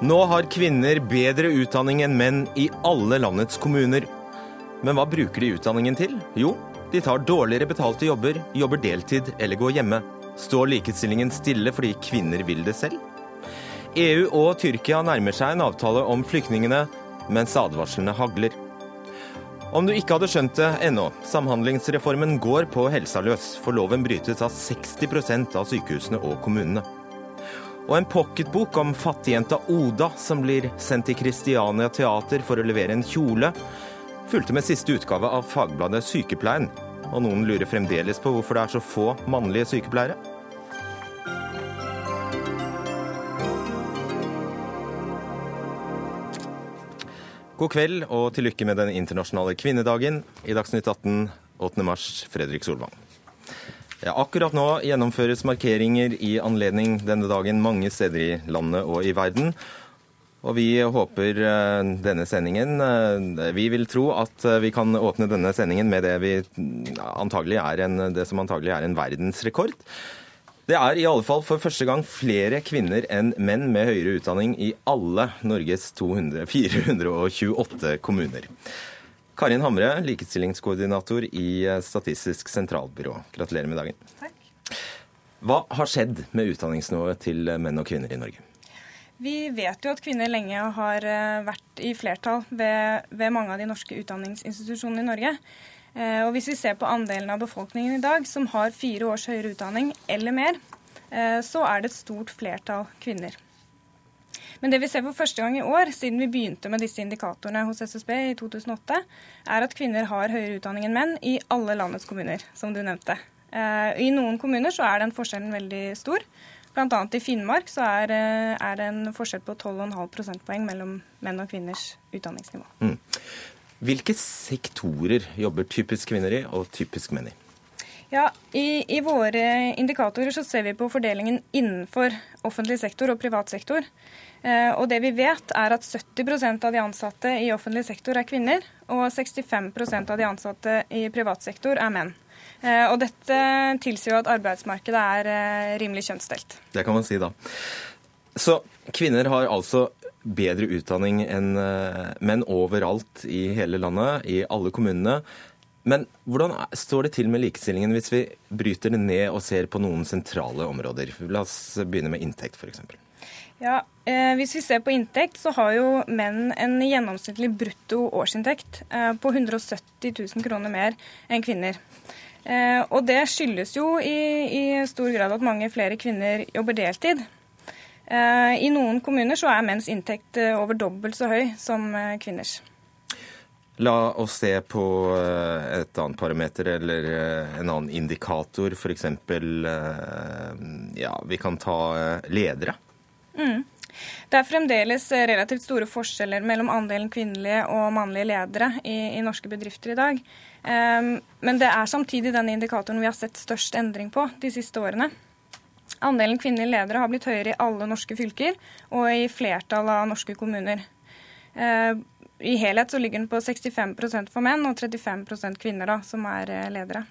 Nå har kvinner bedre utdanning enn menn i alle landets kommuner. Men hva bruker de utdanningen til? Jo, de tar dårligere betalte jobber, jobber deltid eller går hjemme. Står likestillingen stille fordi kvinner vil det selv? EU og Tyrkia nærmer seg en avtale om flyktningene, mens advarslene hagler. Om du ikke hadde skjønt det ennå, Samhandlingsreformen går på helsa løs, for loven brytes av 60% av sykehusene og kommunene. Og en pocketbok om fattigjenta Oda som blir sendt til Kristiania Teater for å levere en kjole, fulgte med siste utgave av fagbladet Sykepleien. Og noen lurer fremdeles på hvorfor det er så få mannlige sykepleiere. God kveld og til lykke med den internasjonale kvinnedagen. I Dagsnytt 18 8. mars, Fredrik Solvang. Ja, akkurat nå gjennomføres markeringer i anledning denne dagen mange steder i landet og i verden. Og vi håper eh, denne sendingen eh, Vi vil tro at eh, vi kan åpne denne sendingen med det, vi antagelig en, det som antagelig er en verdensrekord. Det er i alle fall for første gang flere kvinner enn menn med høyere utdanning i alle Norges 200, 428 kommuner. Karin Hamre, likestillingskoordinator i Statistisk sentralbyrå. Gratulerer med dagen. Takk. Hva har skjedd med utdanningsnivået til menn og kvinner i Norge? Vi vet jo at kvinner lenge har eh, vært i flertall ved, ved mange av de norske utdanningsinstitusjonene i Norge. Eh, og hvis vi ser på andelen av befolkningen i dag som har fire års høyere utdanning eller mer, eh, så er det et stort flertall kvinner. Men det vi ser for første gang i år, siden vi begynte med disse indikatorene hos SSB i 2008, er at kvinner har høyere utdanning enn menn i alle landets kommuner, som du nevnte. Eh, I noen kommuner så er den forskjellen veldig stor. Bl.a. i Finnmark så er, er, det en forskjell på 12,5 prosentpoeng mellom menn og kvinners utdanningsnivå. Mm. Hvilke sektorer jobber typisk kvinner i og typisk menn i? Ja, i, i, våre indikatorer så ser vi på fordelingen innenfor offentlig sektor og privat sektor. Eh, og det vi vet er at 70% av de ansatte i offentlig sektor er kvinner, og 65% av de ansatte i privat sektor er menn. Eh, og dette tilsier jo at arbeidsmarkedet er eh, rimelig kjønnsdelt. Det kan man si, da. Så kvinner har altså bedre utdanning enn menn overalt i hele landet, i alle kommunene. Men hvordan står det til med likestillingen hvis vi bryter det ned og ser på noen sentrale områder? La oss begynne med inntekt, f.eks. Ja, eh, Hvis vi ser på inntekt, så har jo menn en gjennomsnittlig brutto årsinntekt eh, på 170 000 kroner mer enn kvinner. Eh, og det skyldes jo i, i stor grad at mange flere kvinner jobber deltid. Eh, I noen kommuner så er menns inntekt eh, over dobbelt så høy som eh, kvinners. La oss se på et annet parameter eller en annen indikator, f.eks. Ja, vi kan ta ledere. Mm. Det er fremdeles relativt store forskjeller mellom andelen kvinnelige og mannlige ledere i, i norske bedrifter i dag. Um, men det er samtidig den indikatoren vi har sett størst endring på de siste årene. Andelen kvinnelige ledere har blitt høyere i alle norske fylker og i flertall av norske kommuner. Eh, I helhet så ligger den på 65 for menn og 35 kvinner da, som er eh, ledere.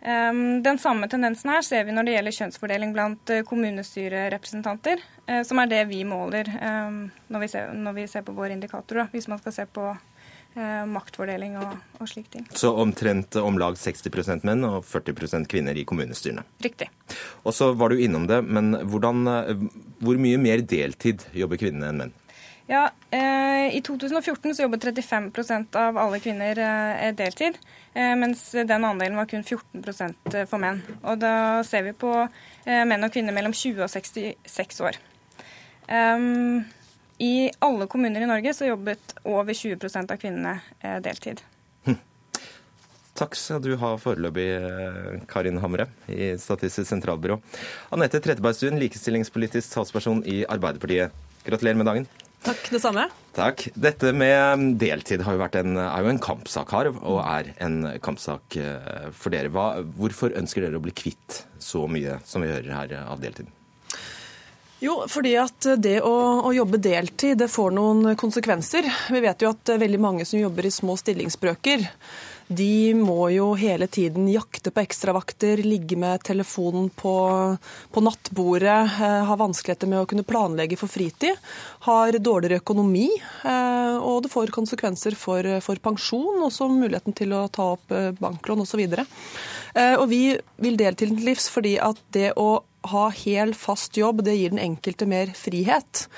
Eh, den samme tendensen her ser vi når det gjelder kjønnsfordeling blant kommunestyrerepresentanter, som er det vi måler når vi ser, når vi ser på våre indikatorer, hvis man skal se på eh, maktfordeling og, og slike ting. Så omtrent om lag 60% menn og 40% kvinner i kommunestyrene? Riktig. Og så var du innom det, men hvordan, eh, hvor mye mer deltid jobber kvinnene enn menn? Ja, eh, I 2014 så jobbet 35% av alle kvinner eh, deltid, eh, mens den andelen var kun 14 eh, for menn. Og Da ser vi på eh, menn og kvinner mellom 20 og 66 år. Um, i alle kommuner i Norge så jobbet over 20% av kvinnene eh, deltid. Hm. Takk skal du ha foreløpig, eh, Karin Hamre i Statistisk sentralbyrå. Anette Trettebergstuen, likestillingspolitisk talsperson i Arbeiderpartiet. Gratulerer med dagen. Takk, det samme. Takk. Dette med deltid har jo vært en, er jo en kampsak her, og er en kampsak eh, for dere. Hva, hvorfor ønsker dere å bli kvitt så mye som vi hører her av deltid? Jo, fordi at det å, å, jobbe deltid det får noen konsekvenser. Vi vet jo at veldig mange som jobber i små stillingsbrøker, de må jo hele tiden jakte på ekstravakter, ligge med telefonen på, på nattbordet, eh, ha vanskeligheter med å kunne planlegge for fritid, har dårligere økonomi, eh, og det får konsekvenser for, for pensjon, også muligheten til å ta opp eh, banklån osv. Og vi vil dele til livs fordi at det å ha hel, fast jobb, det gir den enkelte mer frihet.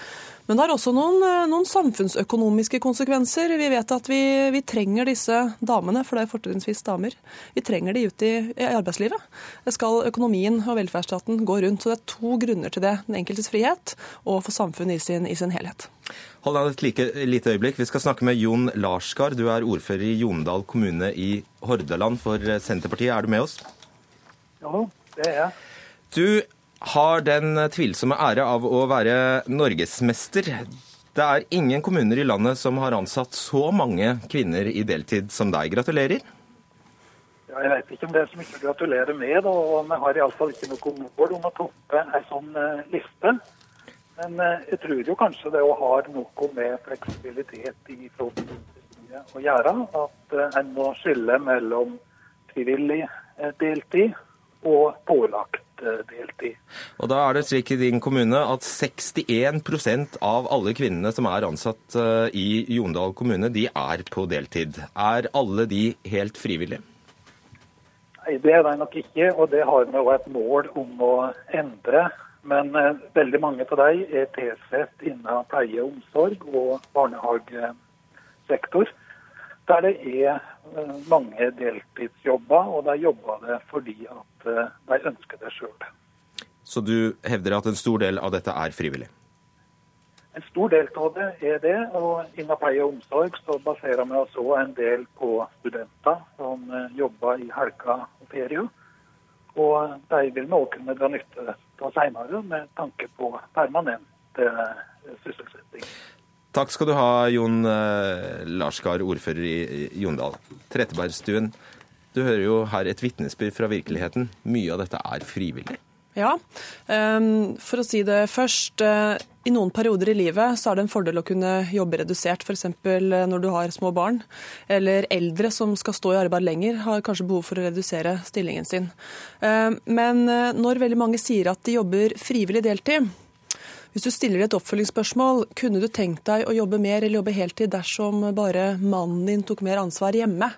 Men det har også noen, eh, noen samfunnsøkonomiske konsekvenser. Vi vet at vi, vi, trenger disse damene, for det er fortrinnsvis damer. Vi trenger de ut i, i, arbeidslivet. Det skal økonomien og velferdsstaten gå rundt. Så det er to grunner til det. Den enkeltes frihet og for samfunnet i sin, i sin helhet. Hold an et like, lite øyeblikk. Vi skal snakke med Jon Larsgaard. Du er ordfører i Jondal kommune i Hordaland for Senterpartiet. Er du med oss? Ja, det er jeg. Du har den tvilsomme ære av å være norgesmester. Det er ingen kommuner i landet som har ansatt så mange kvinner i deltid som deg. Gratulerer. Ja, jeg vet ikke om det er så mye å gratulere med, og vi har iallfall ikke noe mål om å toppe en sånn uh, liste. Men uh, jeg tror jo kanskje det å ha noe med fleksibilitet i å gjøre. At uh, en må skille mellom frivillig deltid og pålagt deltid. Og da er det slik i din kommune at 61% av alle kvinnene som er ansatt eh, i Jondal kommune, de er på deltid. Er alle de helt frivillige? Nei, det er de nok ikke, og det har vi òg et mål om å endre. Men eh, veldig mange av dem er tilsatt innen pleie og omsorg og barnehagesektor der det er eh, mange deltidsjobber, og de jobber det fordi at eh, de ønsker det sjøl. Så du hevder at en stor del av dette er frivillig? En stor del av det er det. Og innen pleie og omsorg så baserer vi oss òg en del på studenter som eh, jobber i helga og ferie. Og de vil vi òg kunne dra nytte av senere med tanke på permanent sysselsetting. Takk skal du ha, Jon eh, Larsgaard, ordfører i Jondal. Trettebergstuen, du hører jo her et vitnesbyrd fra virkeligheten. Mye av dette er frivillig. Ja, um, for å si det først. Uh, I noen perioder i livet så er det en fordel å kunne jobbe redusert, f.eks. Uh, når du har små barn. Eller eldre som skal stå i arbeid lenger, har kanskje behov for å redusere stillingen sin. Uh, men når veldig mange sier at de jobber frivillig deltid, hvis du stiller et oppfølgingsspørsmål, kunne du tenkt deg å jobbe mer eller jobbe heltid dersom bare mannen din tok mer ansvar hjemme,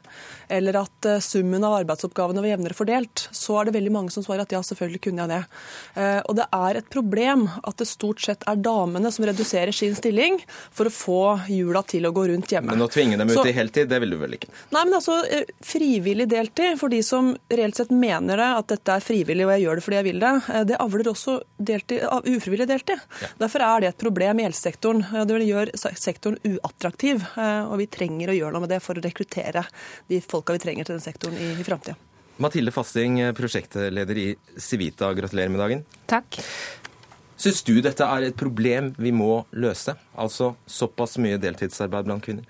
eller at eh, summen av arbeidsoppgavene var jevnere fordelt, så er det veldig mange som svarer at ja, selvfølgelig kunne jeg det. Eh, og det er et problem at det stort sett er damene som reduserer sin stilling for å få hjula til å gå rundt hjemme. Men å tvinge dem ut så, i heltid, det vil du vel ikke? Nei, men altså eh, frivillig deltid, for de som reelt sett mener det, at dette er frivillig og jeg gjør det fordi jeg vil det, det avler også deltid, ufrivillig deltid. Derfor er det et problem i helsesektoren. Det gjør sektoren uattraktiv, eh, og vi trenger å gjøre noe med det for å rekruttere de folka vi trenger til den sektoren i, i framtida. Mathilde Fasting, prosjektleder i Civita, gratulerer med dagen. Takk. Syns du dette er et problem vi må løse? Altså såpass mye deltidsarbeid blant kvinner?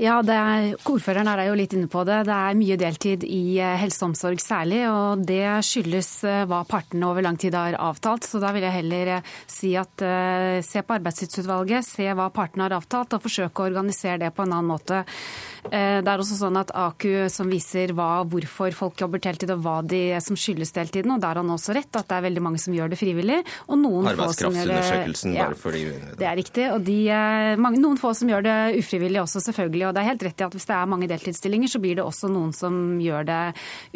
Ja, er, Ordføreren er jo litt inne på det. Det er mye deltid i eh, helse og omsorg særlig. og Det skyldes eh, hva partene over lang tid har avtalt. Så da vil jeg heller eh, si at se på arbeidstidsutvalget, se hva partene har avtalt, og forsøke å organisere det på en annen måte. Det er også sånn at AKU som viser hva, hvorfor folk jobber deltid og hva de som skyldes deltiden, og der har han også rett at det er veldig mange som gjør det frivillig. og noen få som gjør det... Ja, bare fordi... Det er riktig. og de, mange, Noen få som gjør det ufrivillig også, selvfølgelig. og det er helt rett i at Hvis det er mange deltidsstillinger, så blir det også noen som gjør det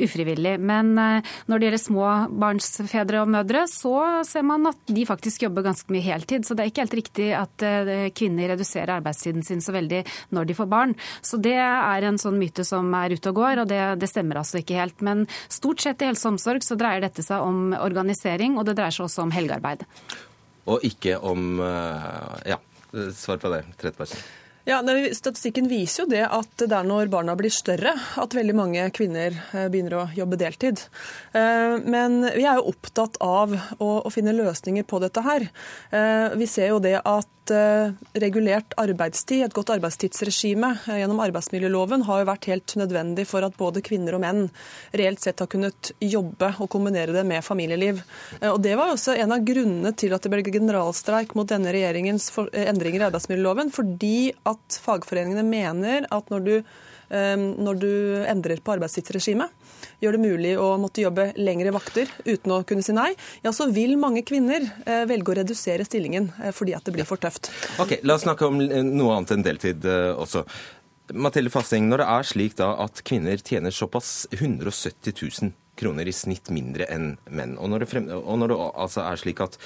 ufrivillig. Men eh, når det gjelder småbarnsfedre og -mødre, så ser man at de faktisk jobber ganske mye heltid. Så det er ikke helt riktig at eh, kvinner reduserer arbeidstiden sin så veldig når de får barn. Så det er en sånn myte som er ute og går, og det, det stemmer altså ikke helt. Men stort sett i helse og omsorg så dreier dette seg om organisering, og det dreier seg også om helgearbeid. Og ikke om eh, Ja, svar på det, Trettebergsen. Ja, Statistikken viser jo det at det er når barna blir større at veldig mange kvinner eh, begynner å jobbe deltid. Eh, men vi er jo opptatt av å finne løsninger på dette her. Eh, vi ser jo det at regulert arbeidstid, et godt arbeidstidsregime gjennom arbeidsmiljøloven, har jo vært helt nødvendig for at både kvinner og menn reelt sett har kunnet jobbe og kombinere det med familieliv. Og Det var også en av grunnene til at det ble generalstreik mot denne regjeringens endringer i arbeidsmiljøloven. fordi at fagforeningene mener at når du når du endrer på arbeidstidsregimet, gjør det mulig å måtte jobbe lengre vakter uten å kunne si nei, ja, så vil mange kvinner velge å redusere stillingen fordi at det blir for tøft. Ok, La oss snakke om noe annet enn deltid også. Mathilde Fasting, når det er slik da at kvinner tjener såpass 170 000 kroner i snitt mindre enn menn, og når det, frem, og når det altså er slik at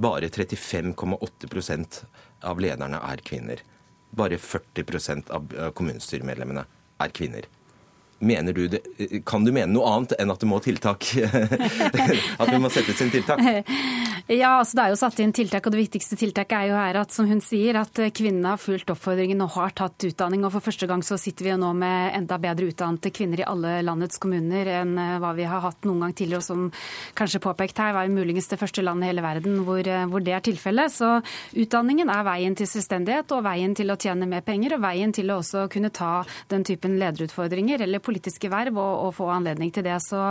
bare 35,8% av lederne er kvinner, bare 40% av kommunestyremedlemmene er kvinner, Mener du det, kan du mene noe annet enn at det må tiltak? at det må settes inn tiltak? Ja, altså det er jo satt inn tiltak, og det viktigste tiltaket er jo her at som hun sier, at kvinnene har fulgt oppfordringen og har tatt utdanning. Og for første gang så sitter vi jo nå med enda bedre utdannede kvinner i alle landets kommuner enn eh, hva vi har hatt noen gang tidligere, og som kanskje påpekt her var muligens det første landet i hele verden hvor, eh, hvor det er tilfellet. Så utdanningen er veien til selvstendighet og veien til å tjene mer penger, og veien til å også kunne ta den typen lederutfordringer eller politiske verv og, og få anledning til det. Så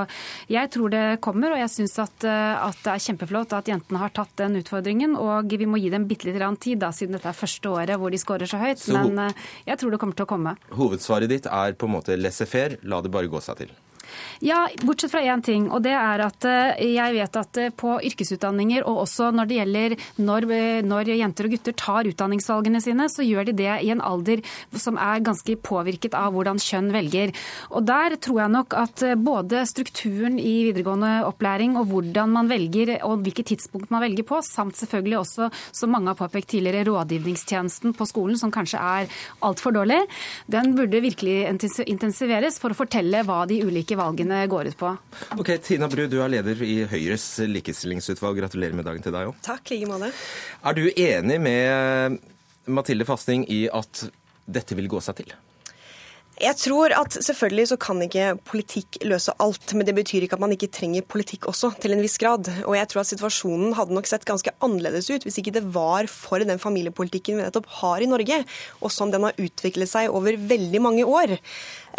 jeg tror det kommer, og jeg syns at, eh, at det er kjempeflott at jentene har tatt den utfordringen. Og vi må gi dem bitte litt tid, da, siden dette er første året hvor de skårer så høyt. Så, Men eh, jeg tror det kommer til å komme. Hovedsvaret ditt er på en måte laissez-faire, la det bare gå seg til? Ja, bortsett fra én ting. Og det er at eh, jeg vet at eh, på yrkesutdanninger, og også når det gjelder når, eh, når, jenter og gutter tar utdanningsvalgene sine, så gjør de det i en alder som er ganske påvirket av hvordan kjønn velger. Og der tror jeg nok at både strukturen i videregående opplæring og hvordan man velger, og hvilket tidspunkt man velger på, samt selvfølgelig også, som mange har påpekt tidligere, rådgivningstjenesten på skolen, som kanskje er altfor dårlig, den burde virkelig intensiveres for å fortelle hva de ulike valgene valgene går ut på. Ok, Tina Bru, du er leder i Høyres likestillingsutvalg. Gratulerer med dagen til deg òg. Takk, like måte. Er du enig med Mathilde Fasting i at dette vil gå seg til? Jeg tror at selvfølgelig så kan ikke politikk løse alt, men det betyr ikke at man ikke trenger politikk også, til en viss grad. Og jeg tror at situasjonen hadde nok sett ganske annerledes ut hvis ikke det var for den familiepolitikken vi nettopp har i Norge, og som den har utviklet seg over veldig mange år.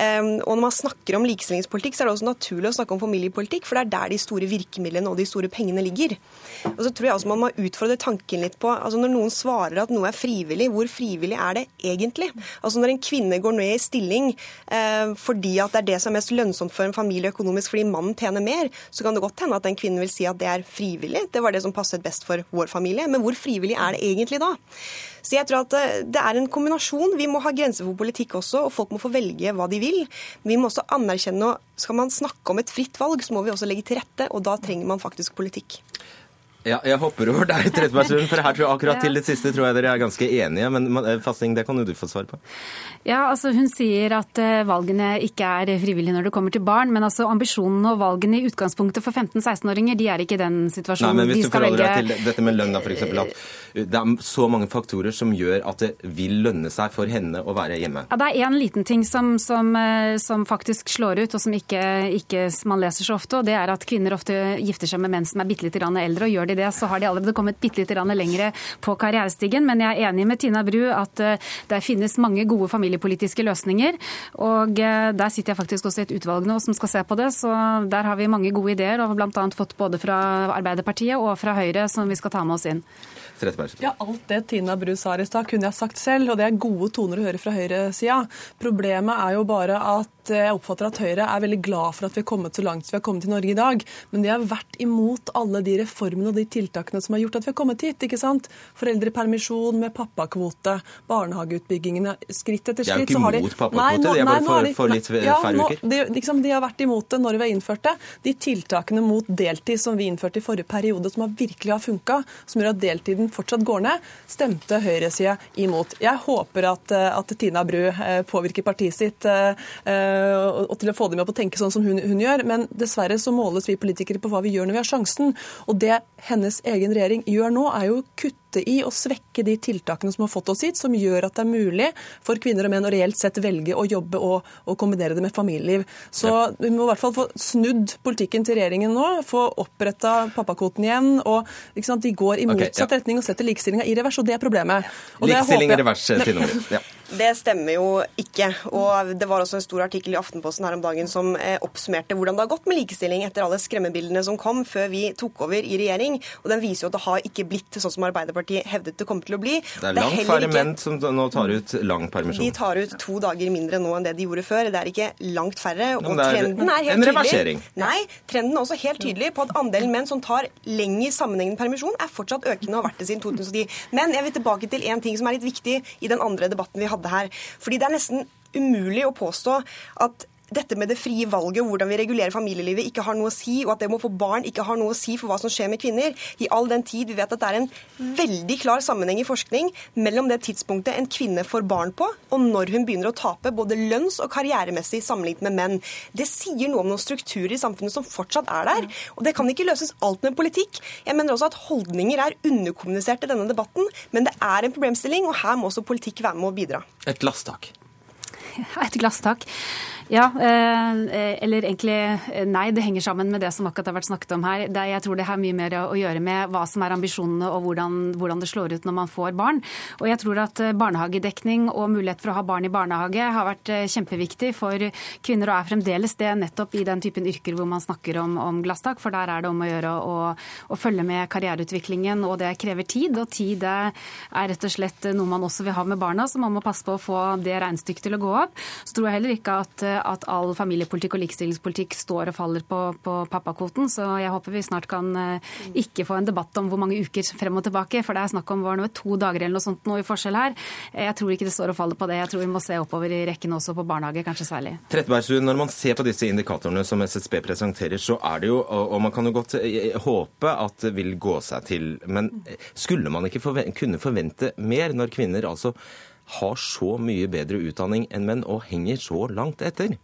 Ehm, og når man snakker om likestillingspolitikk, så er det også naturlig å snakke om familiepolitikk, for det er der de store virkemidlene og de store pengene ligger. Og så tror jeg også man må utfordre tanken litt på altså Når noen svarer at noe er frivillig, hvor frivillig er det egentlig? Altså Når en kvinne går ned i stilling eh, fordi at det er det som er mest lønnsomt for en familie økonomisk fordi mannen tjener mer, så kan det godt hende at den kvinnen vil si at det er frivillig, det var det som passet best for vår familie. Men hvor frivillig er det egentlig da? Så jeg tror at eh, det er en kombinasjon. Vi må ha grenser for politikk også, og folk må få velge hva de vil. Men vi må også anerkjenne og skal man snakke om et fritt valg, så må vi også legge til rette, og da trenger man faktisk politikk. Ja, jeg hopper over deg, Trettebergstuen, for her tror jeg akkurat til det siste tror jeg dere er ganske enige. Men eh, Fasting, det kan jo du få svar på. Ja, altså Hun sier at eh, valgene ikke er frivillige når det kommer til barn. Men altså ambisjonene og valgene i utgangspunktet for 15-16-åringer de er ikke i den situasjonen. Nei, men Hvis du forholder velge... deg til dette med lønn, da, eksempel, at det er så mange faktorer som gjør at det vil lønne seg for henne å være hjemme. Ja, Det er én liten ting som, som, eh, som, faktisk slår ut, og som ikke, ikke, man leser så ofte. og Det er at kvinner ofte gifter seg med menn som er bitte litt eldre. og gjør de det, så har de allerede kommet bitte litt lengre på karrierestigen. Men jeg er enig med Tina Bru at der det finnes mange gode familiepolitiske løsninger. Og eh, der sitter jeg faktisk også i et utvalg nå som skal se på det. Så der har vi mange gode ideer, og bl.a. fått både fra Arbeiderpartiet og fra Høyre som vi skal ta med oss inn. Ja, Alt det Tina Bru sa i stad, kunne jeg sagt selv, og det er gode toner å høre fra høyresida. Problemet er jo bare at jeg oppfatter at Høyre er veldig glad for at vi har kommet så langt vi har kommet til Norge i dag. Men de har vært imot alle de reformene og de tiltakene som har gjort at vi har kommet hit. ikke sant? Foreldrepermisjon med pappakvote, barnehageutbyggingene skritt etter skritt. De er jo ikke imot pappakvote, de er bare for, for litt ja, færre uker. De, liksom, de har vært imot det når vi har innført det. De tiltakene mot deltid som vi innførte i forrige periode, som har virkelig har funka, som gjør at deltiden fortsatt går ned, stemte høyresida imot. Jeg håper at, at Tina Bru eh, påvirker partiet sitt eh, og til å få dem opp å tenke sånn som hun, hun, gjør. Men dessverre så måles vi politikere på hva vi gjør når vi har sjansen. Og det hennes egen regjering gjør nå, er jo å kutte i og svekke de tiltakene som har fått oss hit, som gjør at det er mulig for kvinner og menn å reelt sett velge å jobbe og, og kombinere det med familieliv. Så ja. vi må i hvert fall få snudd politikken til regjeringen nå, få oppretta pappakvoten igjen. og sant, De går i motsatt okay, ja. retning og setter likestillinga i revers, og det er problemet. Og Likestilling i revers, Tine Ja. Det stemmer jo ikke. Og det var også en stor artikkel i Aftenposten her om dagen som eh, oppsummerte hvordan det har gått med likestilling etter alle skremmebildene som kom før vi tok over i regjering. Og den viser jo at det har ikke blitt sånn som Arbeiderpartiet hevdet det kom til å bli. Det er langt færre menn som nå tar ut lang permisjon. De tar ut to dager mindre nå enn det de gjorde før. Det er ikke langt færre. Og er trenden er helt. Tydelig. Nei, trenden er også helt tydelig på at andelen menn som tar lengre sammenhengende permisjon, er fortsatt økende og har vært det siden 2010. Men jeg vil tilbake til en ting som er litt viktig i den andre debatten vi hadde her. Fordi det er nesten umulig å påstå at dette med det frie valget og hvordan vi regulerer familielivet, ikke har noe å si, og at det må få barn ikke har noe å si for hva som skjer med kvinner. I all den tid vi vet at det er en veldig klar sammenheng i forskning mellom det tidspunktet en kvinne får barn på, og når hun begynner å tape både lønns- og karrieremessig sammenlignet med menn. Det sier noe om noen strukturer i samfunnet som fortsatt er der. Og det kan ikke løses alt med politikk. Jeg mener også at holdninger er underkommunisert i denne debatten, men det er en problemstilling, og her må også politikk være med å bidra. Et glasstak. Et glasstak. Ja, eh, eller egentlig eh, nei. Det henger sammen med det som akkurat har vært snakket om her. jeg tror det har mye mer å gjøre med hva som er ambisjonene og hvordan, hvordan, det slår ut når man får barn. Og jeg tror at eh, barnehagedekning og mulighet for å ha barn i barnehage har vært kjempeviktig for kvinner, og er fremdeles det nettopp i den typen yrker hvor man snakker om, om glasstak. For der er det om å gjøre å, å følge med karriereutviklingen, og det krever tid. Og tid er rett og slett noe man også vil ha med barna, så man må passe på å få det regnestykket til å gå opp. Så tror jeg heller ikke at at all familiepolitikk og likestillingspolitikk står og faller på, på pappakvoten. Så jeg håper vi snart kan eh, ikke få en debatt om hvor mange uker frem og tilbake. For det er snakk om var det to dager eller noe sånt noe i forskjell her. Jeg tror ikke det står og faller på det. Jeg tror vi må se oppover i rekken også på barnehage, kanskje særlig. Trettebergstuen, når man ser på disse indikatorene som SSB presenterer, så er det jo, og man kan jo godt eh, håpe at det vil gå seg til, men skulle man ikke forvente, kunne forvente mer når kvinner altså har så mye bedre utdanning enn menn og henger så langt etter?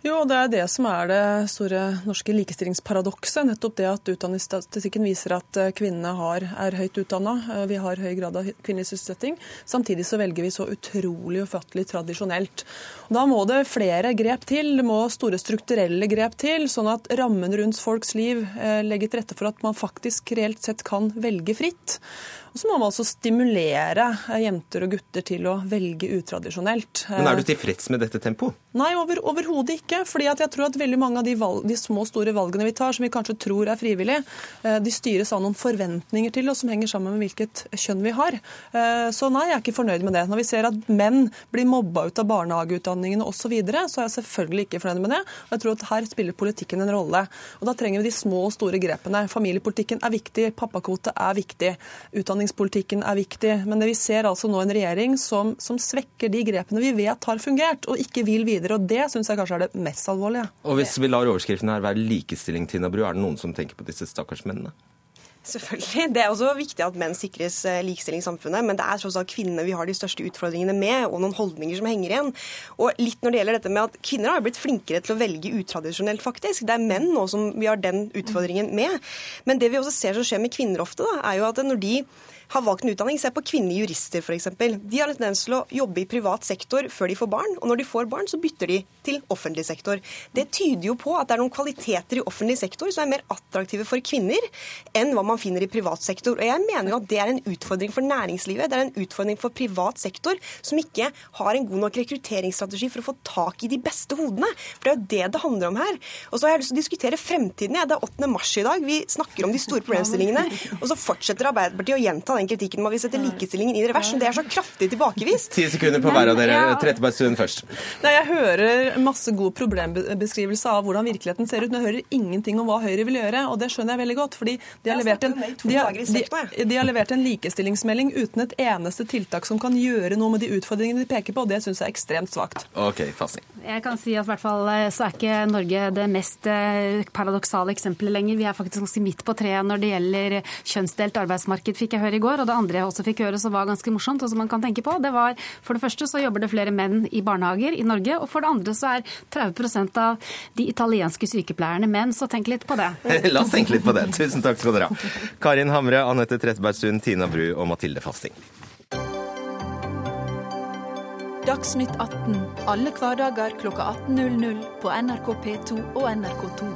Jo, det er det som er det store norske likestillingsparadokset. Nettopp det at utdanningsstatistikken viser at eh, kvinnene har, er høyt utdanna. Eh, vi har høy grad av kvinnelig sysselsetting. Samtidig så velger vi så utrolig ufattelig tradisjonelt. Da må det flere grep til. Det må store strukturelle grep til, sånn at rammen rundt folks liv eh, legger til rette for at man faktisk reelt sett kan velge fritt. Og så må man altså stimulere jenter og gutter til å velge utradisjonelt. Men Er du tilfreds med dette tempoet? Nei, over, overhodet ikke. fordi jeg tror at veldig mange av de, valg, de, små, store valgene vi tar, som vi kanskje tror er frivillige, eh, de styres av noen forventninger til oss som henger sammen med hvilket kjønn vi har. Eh, så nei, jeg er ikke fornøyd med det. Når vi ser at menn blir mobba ut av barnehageutdanningene osv., så, videre, så er jeg selvfølgelig ikke fornøyd med det. Og jeg tror at her spiller politikken en rolle. Og Da trenger vi de små og store grepene. Familiepolitikken er viktig, pappakvote er viktig. utdanning Utdanningspolitikken er viktig, men vi ser altså nå en regjering som, som, svekker de grepene vi vet har fungert, og ikke vil videre. og Det syns jeg kanskje er det mest alvorlige. Og Hvis vi lar overskriften her være likestilling, Tina Bru, er det noen som tenker på disse stakkars mennene? Selvfølgelig. Det er også viktig at menn sikres eh, likestilling i samfunnet, men det er tross alt kvinnene vi har de største utfordringene med, og noen holdninger som henger igjen. Og litt når det gjelder dette med at Kvinner har blitt flinkere til å velge utradisjonelt, faktisk. Det er menn nå som vi har den utfordringen med. Men det vi også ser som skjer med kvinner ofte, da, er jo at når de har valgt en utdanning. Se på kvinnelige jurister, f.eks. De har en tendens til å jobbe i privat sektor før de får barn, og når de får barn, så bytter de til offentlig sektor. Det tyder jo på at det er noen kvaliteter i offentlig sektor som er mer attraktive for kvinner enn hva man finner i privat sektor. Og jeg mener jo at det er en utfordring for næringslivet, det er en utfordring for privat sektor, som ikke har en god nok rekrutteringsstrategi for å få tak i de beste hodene. For det er jo det det handler om her. Og så har jeg lyst til å diskutere fremtiden. Ja. Det er 8. mars i dag. Vi snakker om de store problemstillingene. Og så fortsetter Arbeiderpartiet å gjenta den kritikken om at vi setter likestillingen i revers. Det er så kraftig tilbakevist. Ti sekunder på hver av dere. Trettebergstuen først. Nei, jeg hører masse god problembeskrivelse av hvordan virkeligheten ser ut, men jeg hører ingenting om hva Høyre vil gjøre. Og det skjønner jeg veldig godt. fordi de har levert en, de har, de, de har levert en likestillingsmelding uten et eneste tiltak som kan gjøre noe med de utfordringene de peker på, og det syns jeg er ekstremt svakt. Ok, Fassi. Jeg kan si at hvert fall eh, så er ikke Norge det mest eh, paradoksale eksempelet lenger. Vi er faktisk ganske midt på treet når det gjelder kjønnsdelt arbeidsmarked, fikk jeg høre i går. Og det andre jeg også fikk høre som var ganske morsomt, og som man kan tenke på, det var for det første så jobber det flere menn i barnehager i Norge, og for det andre så er 30% av de italienske sykepleierne menn, så tenk litt på det. La oss tenke litt på det. Tusen takk skal dere ha. Karin Hamre, Anette Trettebergstuen, Tina Bru og Mathilde Fasting. Dagsnytt 18 alle hverdager kl 18.00 på NRK P2 og NRK2.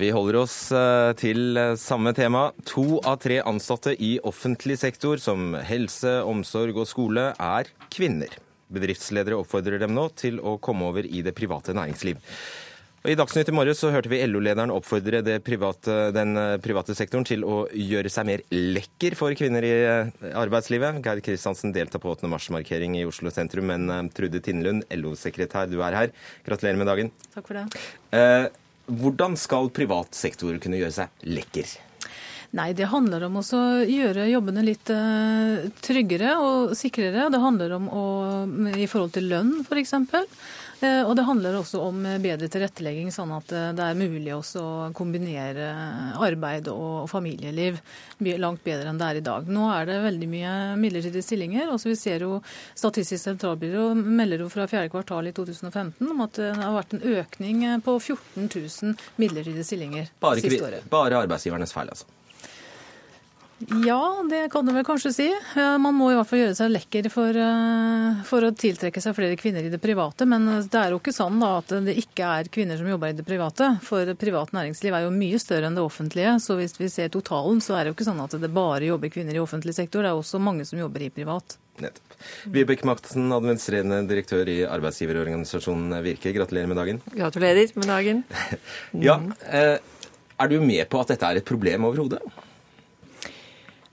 Vi holder oss eh, til eh, samme tema. To av tre ansatte i offentlig sektor, som helse, omsorg og skole, er kvinner. Bedriftsledere oppfordrer dem nå til å komme over i det private næringsliv. Og I Dagsnytt i morges så hørte vi LO-lederen oppfordre private, den eh, private sektoren til å gjøre seg mer lekker for kvinner i arbeidslivet. Geir Kristiansen deltar på 8. mars-markering i Oslo sentrum, men Trude Tindlund, LO-sekretær, du er her. Gratulerer med dagen. Takk for det. Eh, hvordan skal privat sektor kunne gjøre seg lekker? Nei, Det handler om å gjøre jobbene litt tryggere og sikrere. Det handler om å, i forhold til lønn, f.eks. Eh, og det handler også om bedre tilrettelegging, sånn at eh, det er mulig å kombinere arbeid og familieliv langt bedre enn det er i dag. Nå er det veldig mye midlertidige stillinger. Også vi ser jo Statistisk sentralbyrå melder jo fra fjerde kvartal i 2015 om at det har vært en økning på 14 000 midlertidige stillinger bare, siste året. Bare arbeidsgivernes feil, altså? Ja, det kan du vel kanskje si. Man må i hvert fall gjøre seg lekker for, eh, for, å tiltrekke seg flere kvinner i det private. Men det er jo ikke sånn da, at det ikke er kvinner som jobber i det private. For privat næringsliv er jo mye større enn det offentlige. Så hvis vi ser totalen, så er det jo ikke sånn at det bare jobber kvinner i offentlig sektor. Det er også mange som jobber i privat. Nettopp. Vibeke Madsen, administrerende direktør i arbeidsgiverorganisasjonen Virke. Gratulerer med dagen. Gratulerer med dagen. ja, eh, Er du med på at dette er et problem overhodet?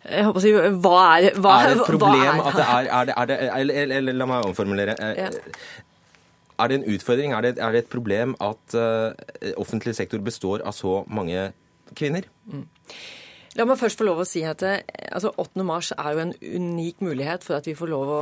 Jeg håper å si, hva er, hva, er det et problem er, at det er, er, det, er det, eller, eller, la meg omformulere. Ja. Er det en utfordring, er det, er det et problem at uh, offentlig sektor består av så mange kvinner? Mm. La meg først få lov å si at eh, altså 8. mars er jo en unik mulighet for at vi får lov å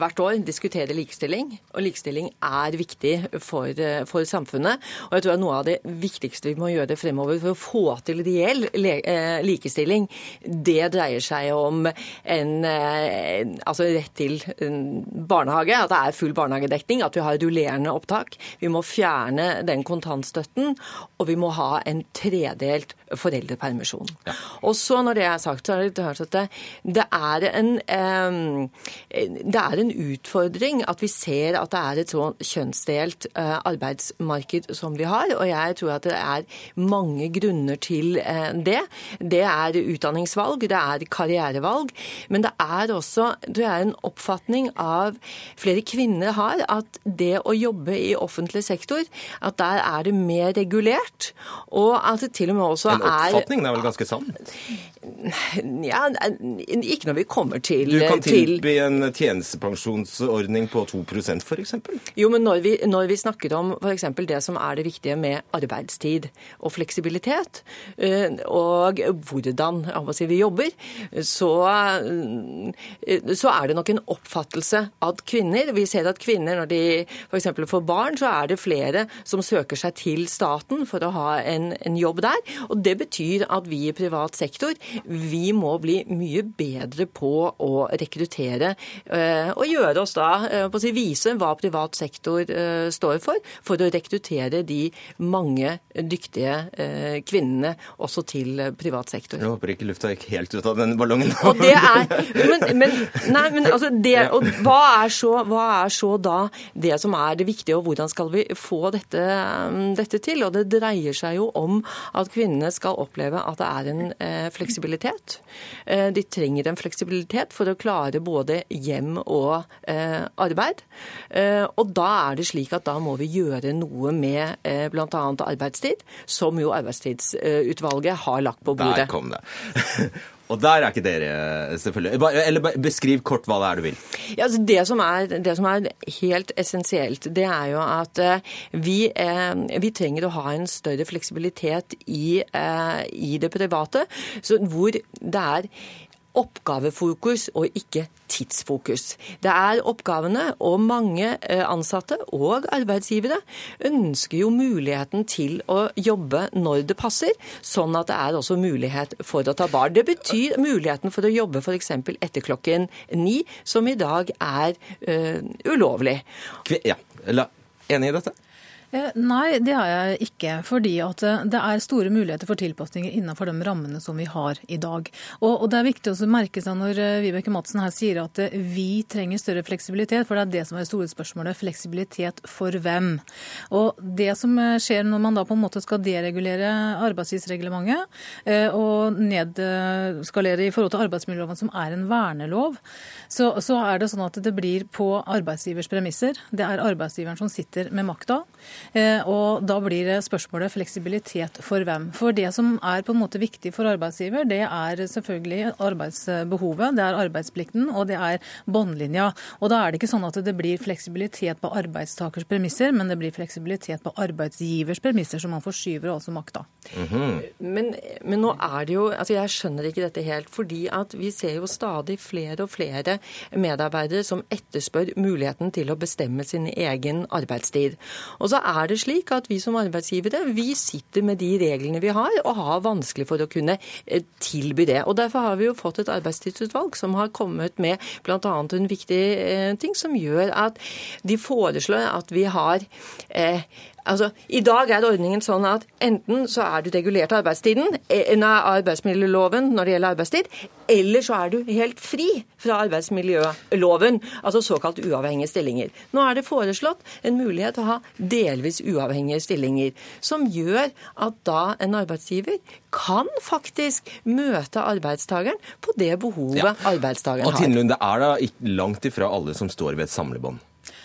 hvert år diskutere likestilling. Og likestilling er viktig for, eh, for samfunnet. Og jeg tror at noe av det viktigste vi må gjøre fremover for å få til reell eh, likestilling, det dreier seg om en, altså rett til barnehage, at det er full barnehagedekning, at vi har rullerende opptak. Vi må fjerne den kontantstøtten, og vi må ha en tredelt foreldrepermisjon. Ja. Og så Når det er sagt, så er det klart at det, er en, det er en utfordring at vi ser at det er et så kjønnsdelt eh, arbeidsmarked som vi har. Og jeg tror at det er mange grunner til eh, det. Det er utdanningsvalg, det er karrierevalg. Men det er også tror jeg, en oppfatning av flere kvinner har, at det å jobbe i offentlig sektor, at der er det mer regulert. Og at det til og med også en oppfatning, er vel ganske sann? Ja, ikke når vi kommer til Du kan tilby en tjenestepensjonsordning på 2% f.eks.? Jo, men når vi, når vi snakker om f.eks. det som er det viktige med arbeidstid og fleksibilitet, eh, og hvordan si, vi jobber, så, eh, så er det nok en oppfattelse at kvinner Vi ser at kvinner, når de f.eks. får barn, så er det flere som søker seg til staten for å ha en, en jobb der. Og det betyr at vi i privat sektor vi må bli mye bedre på å rekruttere eh, og gjøre oss da, eh, på å si, vise hva privat sektor eh, står for, for å rekruttere de mange dyktige kvinnene også til privat sektor. Jeg håper ikke lufta gikk helt ut av den ballongen. Og det er, men, men, nei, men altså det, og hva er, så, hva er så da det som er det viktige, og hvordan skal vi få dette, dette til? Og det dreier seg jo om at kvinnene skal oppleve at det er en eh, fleksibilitet. Eh, de trenger en fleksibilitet for å klare både hjem og eh, arbeid. Eh, og da er det slik at da må vi gjøre noe med bl.a. arbeidstid, som jo arbeidstidsutvalget har lagt på bordet. Der kom det. Og der er ikke dere, selvfølgelig. Eller beskriv kort hva det er du vil. Ja, altså det, som er, det, som er, helt essensielt, det er jo at vi, eh, vi trenger å ha en større fleksibilitet i, eh, i det private, hvor det er oppgavefokus og ikke tidsfokus. Det er oppgavene, og mange eh, ansatte og arbeidsgivere ønsker jo muligheten til å jobbe når det passer, sånn at det er også mulighet for å ta barn. Det betyr muligheten for å jobbe f.eks. etter klokken ni, som i dag er uh, ulovlig. Ja, Enig i dette? Eh, nei, det har jeg ikke. Fordi at eh, det er store muligheter for tilpasninger innenfor de rammene som vi har i dag. Og, og det er viktig å merke seg når eh, Vibeke Madsen her sier at vi trenger større fleksibilitet, for det er det som er det store spørsmålet. Fleksibilitet for hvem? Og det som skjer når man da på en måte skal deregulere arbeidstidsreglementet og nedskalere i forhold til arbeidsmiljøloven, som er en vernelov, så, så er det sånn at det blir på arbeidsgivers premisser. Det er arbeidsgiveren som sitter med makta. Eh, og da blir det spørsmålet fleksibilitet for hvem. For det som er på en måte viktig for arbeidsgiver, det er selvfølgelig arbeidsbehovet, det er arbeidsplikten og det er båndlinja. Og da er det ikke sånn at det blir fleksibilitet på arbeidstakers premisser, men det blir fleksibilitet på arbeidsgivers premisser, så man forskyver altså makta. Mm -hmm. men, men, nå er det jo altså Jeg skjønner ikke dette helt. fordi at vi ser jo stadig flere og flere medarbeidere som etterspør muligheten til å bestemme sin egen arbeidstid. Og så er det slik at vi som arbeidsgivere vi sitter med de reglene vi har, og har vanskelig for å kunne eh, tilby det. Og Derfor har vi jo fått et arbeidstidsutvalg som har kommet med bl.a. en viktig eh, ting som gjør at de foreslår at vi har eh, Altså, I dag er ordningen sånn at enten så er du regulert av arbeidstiden, eh, arbeidsmiljøloven når det gjelder arbeidstid, eller så er du helt fri fra arbeidsmiljøloven, altså såkalt uavhengige stillinger. Nå er det foreslått en mulighet til å ha delvis uavhengige stillinger, som gjør at da en arbeidsgiver kan faktisk møte arbeidstakeren på det behovet ja. arbeidstakeren har. Og Tinnlund, det er da langt ifra alle som står ved et samlebånd?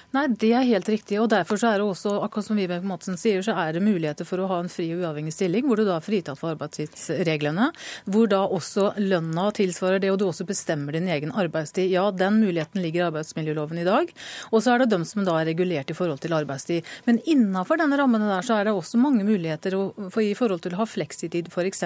Nei, det er helt riktig. og Derfor så er det også, akkurat som Vibeke Madsen sier, så er det muligheter for å ha en fri og uavhengig stilling, hvor du da er fritatt for arbeidstidsreglene. Hvor da også lønna tilsvarer det, og du også bestemmer din egen arbeidstid. Ja, den muligheten ligger i arbeidsmiljøloven i dag. Og så er det dem som da er regulert i forhold til arbeidstid. Men innafor denne rammene der så er det også mange muligheter i forhold til å ha fleksitid f.eks.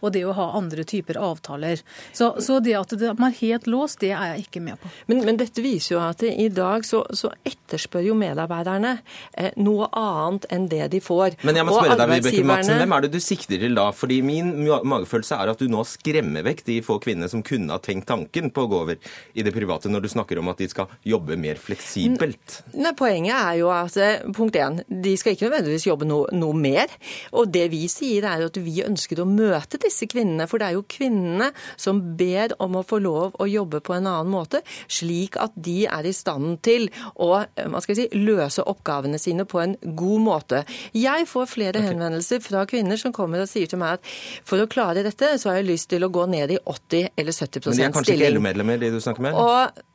Og det å ha andre typer avtaler. Så, så det at man er helt låst, det er jeg ikke med på. Men, men dette viser jo at i dag så, så etterspør jo medarbeiderne eh, noe annet enn det de får. Men jeg må spørre deg, Vibeke Madsen, hvem er det du sikter til da? Fordi min magefølelse er at du nå skremmer vekk de få kvinnene som kunne ha tenkt tanken på å gå over i det private, når du snakker om at de skal jobbe mer fleksibelt. Nei, Poenget er jo at eh, punkt én, de skal ikke nødvendigvis jobbe no, noe mer. Og det vi sier er at vi ønsker å møte disse kvinnene, for det er jo kvinnene som ber om å få lov å jobbe på en annen måte, slik at de er i stand til å hva skal jeg si, løse oppgavene sine på en god måte. Jeg får flere henvendelser fra kvinner som kommer og sier til meg at for å klare dette, så har jeg lyst til å gå ned i 80 eller 70 stilling. Men de er kanskje ikke LO-medlemmer, de du snakker med? Og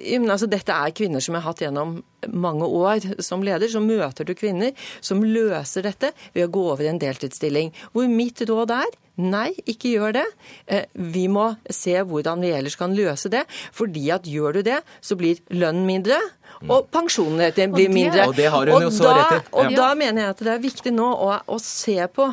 Altså, dette er kvinner som jeg har hatt gjennom mange år som leder. Så møter du kvinner som løser dette ved å gå over i en deltidsstilling. Hvor mitt råd er Nei, ikke gjør det. Eh, vi må se hvordan vi ellers kan løse det. fordi at gjør du det, så blir lønnen mindre, og pensjonene blir mindre. Og det har hun jo så da, rett i. Og da mener jeg at det er viktig nå å, å se på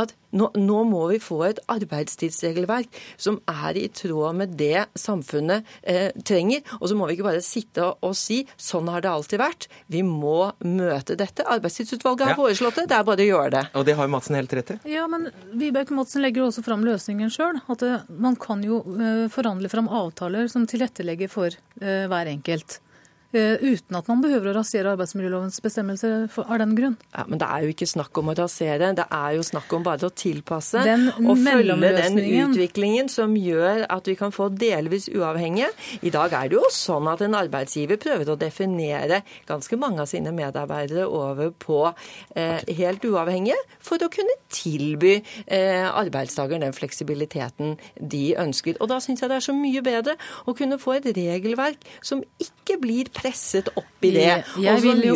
at nå, nå, må vi få et arbeidstidsregelverk som er i tråd med det samfunnet eh, trenger. Og så må vi ikke bare sitte og, og, si sånn har det alltid vært. Vi må møte dette. Arbeidstidsutvalget har ja. foreslått det, det er bare å gjøre det. Og det har Madsen helt rett i. Ja, men Vibeke Madsen legger også fram løsningen sjøl. At eh, man kan jo eh, forhandle fram avtaler som tilrettelegger for eh, hver enkelt. Eh, uten at man behøver å rasere arbeidsmiljølovens bestemmelser av den grunn. Ja, Men det er jo ikke snakk om å rasere, det er jo snakk om bare å tilpasse den og følge den utviklingen som gjør at vi kan få delvis uavhengige. I dag er det jo sånn at en arbeidsgiver prøver å definere ganske mange av sine medarbeidere over på eh, helt uavhengige, for å kunne tilby eh, arbeidstakeren den fleksibiliteten de ønsker. Og da syns jeg det er så mye bedre å kunne få et regelverk som ikke blir presset presset opp i det. Jeg, vil, jo,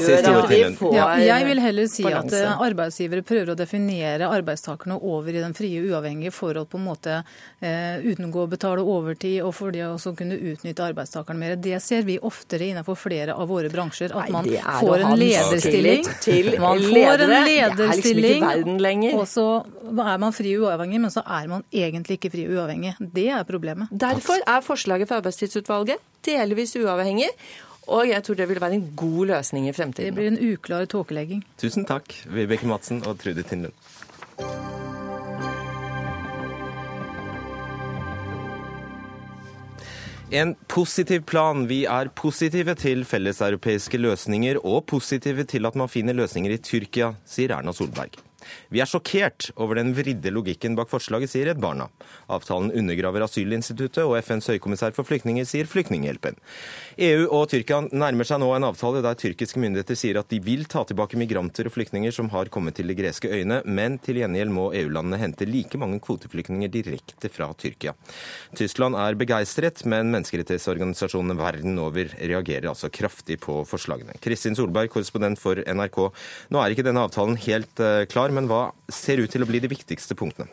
ja, jeg vil heller si balanse. at arbeidsgivere prøver å definere arbeidstakerne over i den frie, uavhengige forhold på en måte eh, uten å betale overtid og for det å kunne utnytte arbeidstakerne mer. Det ser vi oftere innenfor flere av våre bransjer. At man Nei, får en lederstilling. Man får en lederstilling, liksom og så er man fri og uavhengig, men så er man egentlig ikke fri og uavhengig. Det er problemet. Derfor er forslaget fra Arbeidstidsutvalget delvis uavhengig. Og jeg tror det vil være en god løsning i fremtiden. Det blir en uklar tåkelegging. Tusen takk, Vibeke Madsen og Trude Tindlund. En positiv plan. Vi er positive til felleseuropeiske løsninger og positive til at man finner løsninger i Tyrkia, sier Erna Solberg. Vi er sjokkert over den vridde logikken bak forslaget, sier Redd Barna. Avtalen undergraver asylinstituttet, og FNs høykommissær for flyktninger sier Flyktninghjelpen. EU og Tyrkia nærmer seg nå en avtale der tyrkiske myndigheter sier at de vil ta tilbake migranter og flyktninger som har kommet til de greske øyene, men til gjengjeld må EU-landene hente like mange kvoteflyktninger direkte fra Tyrkia. Tyskland er begeistret, men menneskerettighetsorganisasjonene verden over reagerer altså kraftig på forslagene. Kristin Solberg, korrespondent for NRK. Nå er ikke denne avtalen helt uh, klar, men hva ser ut til å bli de viktigste punktene?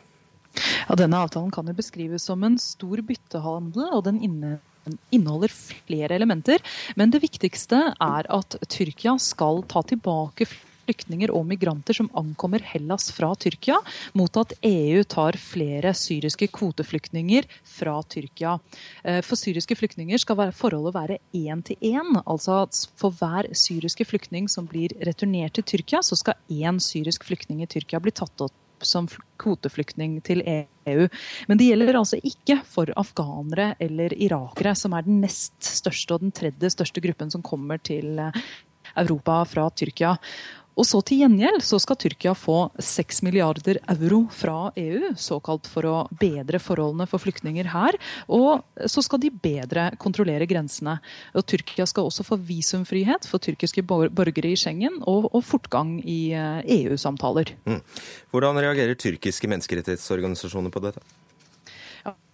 Ja, denne avtalen kan jo beskrives som en stor byttehandel, og den inneholder flere elementer. Men det viktigste er at Tyrkia skal ta tilbake flyktninger og migranter som ankommer Hellas fra Tyrkia, mot at EU tar flere syriske kvoteflyktninger fra Tyrkia. Eh, for syriske flyktninger skal forholdet være én til én. Altså at for hver syriske flyktning som blir returnert til Tyrkia, så skal én syrisk flyktning i Tyrkia bli tatt opp som kvoteflyktning til EU. Men det gjelder altså ikke for afghanere eller irakere, som er den nest største og den tredje største gruppen som kommer til Europa fra Tyrkia. Og så til gjengjeld så skal Tyrkia få 6 milliarder euro fra EU, såkalt for å bedre forholdene for flyktninger her. Og så skal de bedre kontrollere grensene. Og Tyrkia skal også få visumfrihet for tyrkiske borgere i Schengen, og, og fortgang i EU-samtaler. Mm. Hvordan reagerer tyrkiske menneskerettighetsorganisasjoner på dette?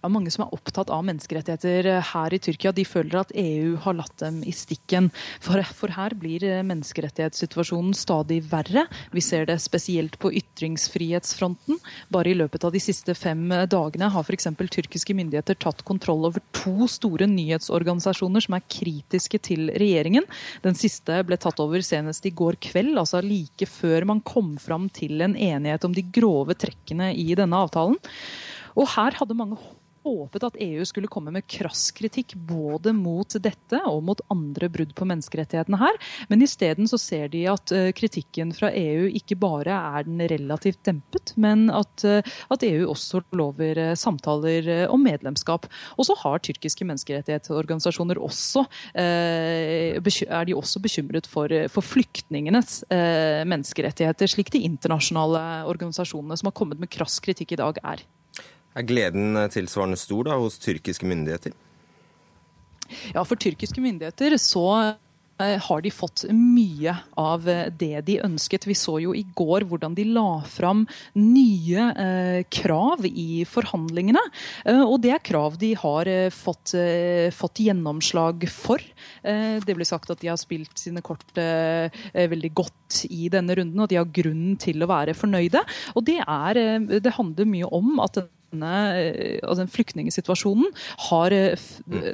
Mange som er opptatt av menneskerettigheter her i Tyrkia, de føler at EU har latt dem i stikken. For, for her blir menneskerettighetssituasjonen stadig verre. Vi ser det spesielt på ytringsfrihetsfronten. Bare i løpet av de siste fem dagene har f.eks. tyrkiske myndigheter tatt kontroll over to store nyhetsorganisasjoner som er kritiske til regjeringen. Den siste ble tatt over senest i går kveld, altså like før man kom fram til en enighet om de grove trekkene i denne avtalen. Og her hadde mange håpet at EU skulle komme med krass kritikk både mot dette og mot andre brudd på menneskerettighetene her. Men isteden så ser de at kritikken fra EU ikke bare er den relativt dempet, men at, at EU også lover samtaler om medlemskap. Og så har tyrkiske menneskerettighetsorganisasjoner også er de også bekymret for, for flyktningenes menneskerettigheter, slik de internasjonale organisasjonene som har kommet med krass kritikk i dag, er. Er gleden tilsvarende stor da, hos tyrkiske myndigheter? Ja, for tyrkiske myndigheter så har de fått mye av det de ønsket. Vi så jo i går hvordan de la fram nye eh, krav i forhandlingene. Eh, og det er krav de har eh, fått, fått, gjennomslag for. det ble sagt at de har spilt sine kort veldig godt i denne runden, og de har grunn til å være fornøyde. Og det, er, det handler mye om at altså den flyktningsituasjonen har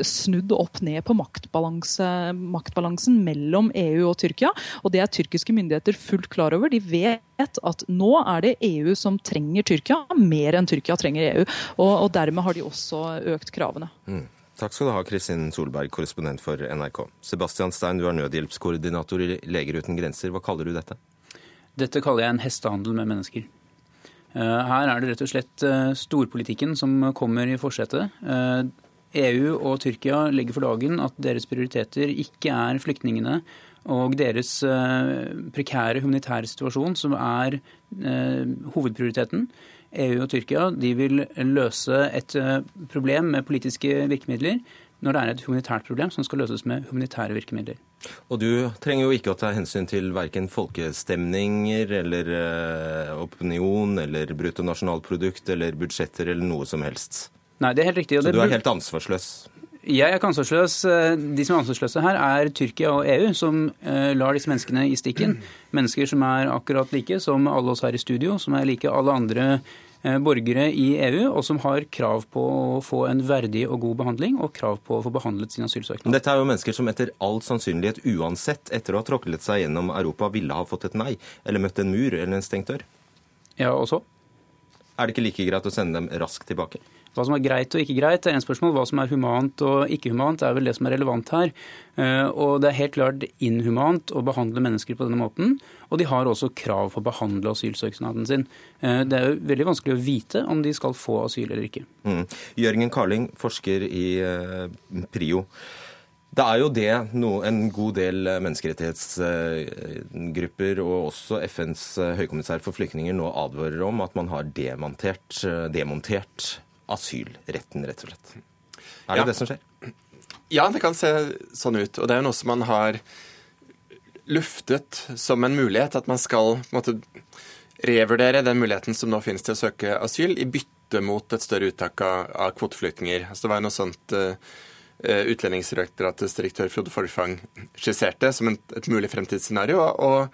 snudd opp ned på maktbalanse, maktbalansen mellom EU og Tyrkia. Og det er tyrkiske myndigheter fullt klar over. De vet at nå er det EU som trenger Tyrkia, mer enn Tyrkia trenger EU. Og, og dermed har de også økt kravene. Mm. Takk skal du ha, Kristin Solberg, korrespondent for NRK. Sebastian Stein, du er nødhjelpskoordinator i Leger uten grenser. Hva kaller du dette? Dette kaller jeg en hestehandel med mennesker. Her er det rett og slett storpolitikken som kommer i forsetet. EU og Tyrkia legger for dagen at deres prioriteter ikke er flyktningene og deres prekære humanitære situasjon som er hovedprioriteten. EU og Tyrkia vil løse et problem med politiske virkemidler når det er et humanitært problem som skal løses med humanitære virkemidler. Og du trenger jo ikke å ta hensyn til verken folkestemninger eller opinion eller bruttonasjonalprodukt eller budsjetter eller noe som helst. Nei, det er helt riktig. Så du er helt ansvarsløs? Jeg er ikke ansvarsløs. De som er ansvarsløse her, er Tyrkia og EU, som lar disse menneskene i stikken. Mennesker som er akkurat like som alle oss her i studio, som er like alle andre borgere i EU, og som har krav på å få en verdig og god behandling og krav på å få behandlet sin asylsøknad. Dette er jo mennesker som etter all sannsynlighet uansett, etter å ha tråklet seg gjennom Europa, ville ha fått et nei, eller møtt en mur eller en stengt dør. Ja, og så? Er det ikke like greit å sende dem raskt tilbake? Hva som er greit og ikke greit, er en spørsmål. Hva som er humant og ikke humant, er vel det som er relevant her. Eh, og det er helt klart inhumant å behandle mennesker på denne måten. Og de har også krav på å behandle asylsøknaden sin. Eh, det er jo veldig vanskelig å vite om de skal få asyl eller ikke. Mm. Jørgen Karling, forsker i PRIO. Det er jo det no, en god del menneskerettighetsgrupper og også FNs høykommissær for flyktninger nå advarer om, at man har demontert, demontert asylretten, rett og slett. Er det ja. det som skjer? Ja, det kan se sånn ut. Og det er jo noe som man har luftet som en mulighet, at man skal måte, revurdere den muligheten som nå finnes til å søke asyl, i bytte mot et større uttak av, av kvoteflyktninger. Altså, det var noe sånt uh, Utlendingsdirektoratets direktør Frode Forfang skisserte som et, et mulig fremtidsscenario. Og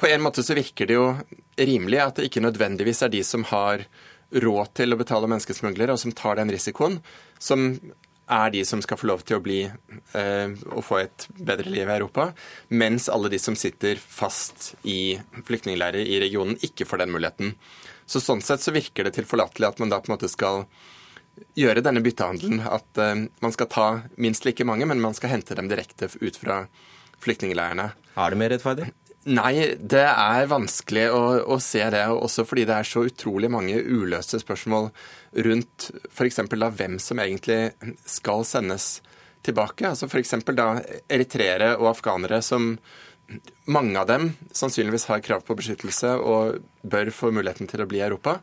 på en måte så virker det jo rimelig at det ikke nødvendigvis er de som har råd til å betale menneskesmuglere, og som tar den risikoen, som er de som skal få lov til å bli eh, få et bedre liv i Europa, mens alle de som sitter fast i flyktningleirer i regionen, ikke får den muligheten. Så Sånn sett så virker det tilforlatelig at man da på en måte skal gjøre denne byttehandelen. At eh, man skal ta minst like mange, men man skal hente dem direkte ut fra flyktningleirene. Er det mer rettferdig? Nei, det er vanskelig å, å, se det. Også fordi det er så utrolig mange uløste spørsmål rundt f.eks. da hvem som egentlig skal sendes tilbake. Altså F.eks. da eritreere og afghanere som mange av dem sannsynligvis har krav på beskyttelse og bør få muligheten til å bli i Europa.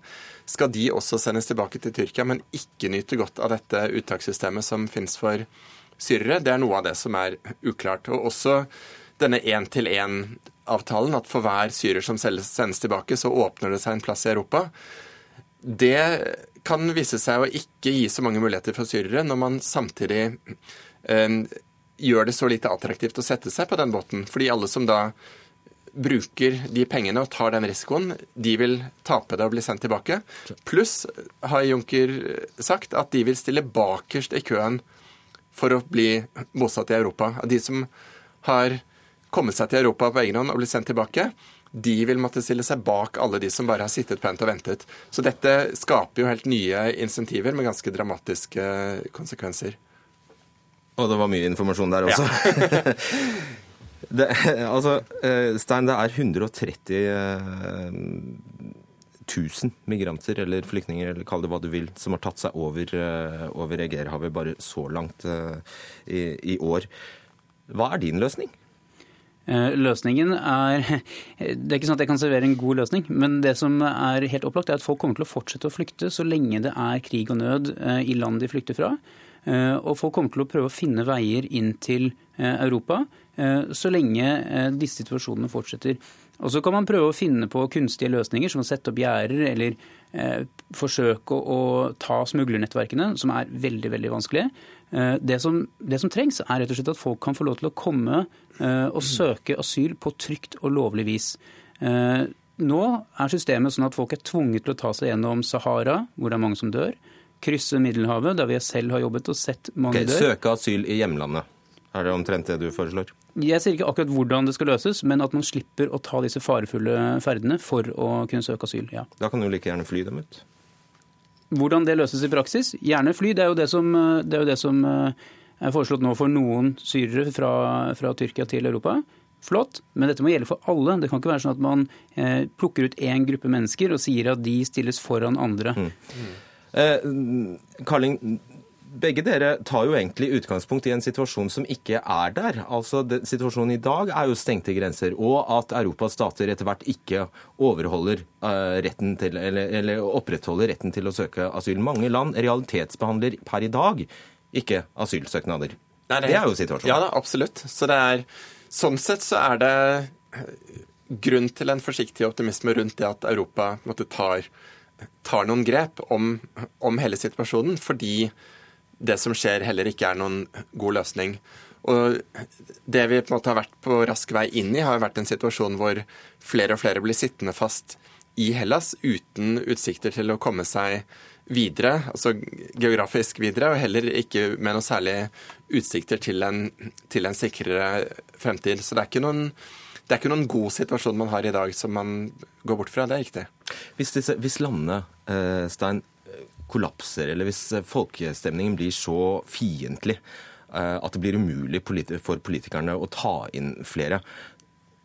Skal de også sendes tilbake til Tyrkia, men ikke nyte godt av dette uttakssystemet som finnes for syrere? Det er noe av det som er uklart. Og også denne én-til-én avtalen at for hver syrer som sendes tilbake, så åpner det seg en plass i Europa. Det kan vise seg å ikke gi så mange muligheter for syrere, når man samtidig eh, gjør det så lite attraktivt å sette seg på den båten. Fordi alle som da bruker de pengene og tar den risikoen, de vil tape det og bli sendt tilbake. Pluss har Juncker sagt at de vil stille bakerst i køen for å bli bosatt i Europa. De som har komme seg til Europa på egen hånd og bli sendt tilbake, de vil måtte stille seg bak alle de som bare har sittet pent og ventet. Så dette skaper jo helt nye insentiver med ganske dramatiske konsekvenser. Og det var mye informasjon der også. Ja. det, altså, eh, Stein, det er 130 000 eh, migranter eller flyktninger, eller kall det hva du vil, som har tatt seg over, eh, over Egerhavet bare så langt i, i år. Hva er din løsning? Eh, løsningen er Det er ikke sånn at jeg kan servere en god løsning, men det som er helt opplagt, er at folk kommer til å fortsette å flykte så lenge det er krig og nød eh, i land de flykter fra. Eh, og folk kommer til å prøve å finne veier inn til Europa så lenge disse situasjonene fortsetter. Og så kan man prøve å finne på kunstige løsninger, som å sette opp gjerder eller eh, forsøke å, å ta smuglernettverkene, som er veldig, veldig vanskelige. Eh, det, som, det, som, trengs, er rett og slett at folk kan få lov til å komme eh, og søke asyl på trygt og lovlig vis. Eh, nå er systemet sånn at folk er tvunget til å ta seg gjennom Sahara, hvor det er mange som dør. Krysse Middelhavet, der vi selv har jobbet og sett mange okay, dør. Søke asyl i hjemlandet. Er det omtrent det du foreslår? Jeg sier ikke akkurat hvordan det skal løses, men at man slipper å ta disse farefulle ferdene for å kunne søke asyl. ja. Da kan du like gjerne fly dem ut. Hvordan det løses i praksis? Gjerne fly. Det er jo det som, det er, jo det som eh, er foreslått nå for noen syrere fra, fra, Tyrkia til Europa. Flott, men dette må gjelde for alle. Det kan ikke være sånn at man eh, plukker ut én gruppe mennesker og sier at de stilles foran andre. Mm. Mm. Eh, Karling, begge dere tar jo egentlig utgangspunkt i en situasjon som ikke er der. Altså, det, Situasjonen i dag er jo stengte grenser, og at Europas stater etter hvert ikke overholder uh, retten til, eller, eller, opprettholder retten til å søke asyl. Mange land realitetsbehandler per i dag ikke asylsøknader. Nei, det, det, er jo situasjonen. Ja, da, absolutt. Så det er, sånn sett så er det grunn til en forsiktig optimisme rundt det at Europa måtte tar, tar noen grep om, om hele situasjonen. fordi det som skjer, heller ikke er noen god løsning. Og Det vi på en måte har vært på rask vei inn i, har vært en situasjon hvor flere og flere blir sittende fast i Hellas uten utsikter til å komme seg videre, altså geografisk videre, og heller ikke med noe særlig utsikter til en, til en sikrere fremtid. Så det er, noen, det er ikke noen god situasjon man har i dag som man går bort fra. Det er riktig. Hvis, disse, hvis landene, eh, Stein, kollapser, eller hvis folkestemningen blir så fiendtlig at det blir umulig for politikerne å ta inn flere,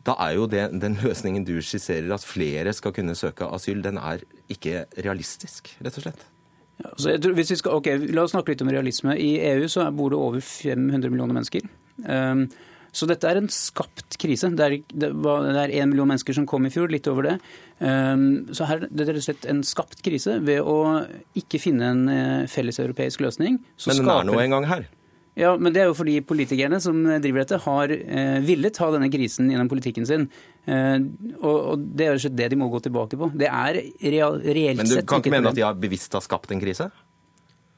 da er jo det, den løsningen du skisserer, at flere skal kunne søke asyl, den er ikke realistisk, rett og slett? Ja, tror, skal, okay, la oss snakke litt om realisme. I EU så bor det over 500 millioner mennesker. Um, så dette er en skapt krise. Det er, det er million mennesker som kom i fjor, litt over det. Um, så her det er rett og slett en skapt krise ved å ikke finne en uh, felles europeisk løsning. Men den er nå en gang her? Ja, men det er jo fordi politikerne som driver dette, har eh, villet ha denne krisen gjennom politikken sin. Eh, og, og, det er jo det de må gå tilbake på. Det er real, reelt sett Men du kan ikke mene at de har bevisst har skapt en krise?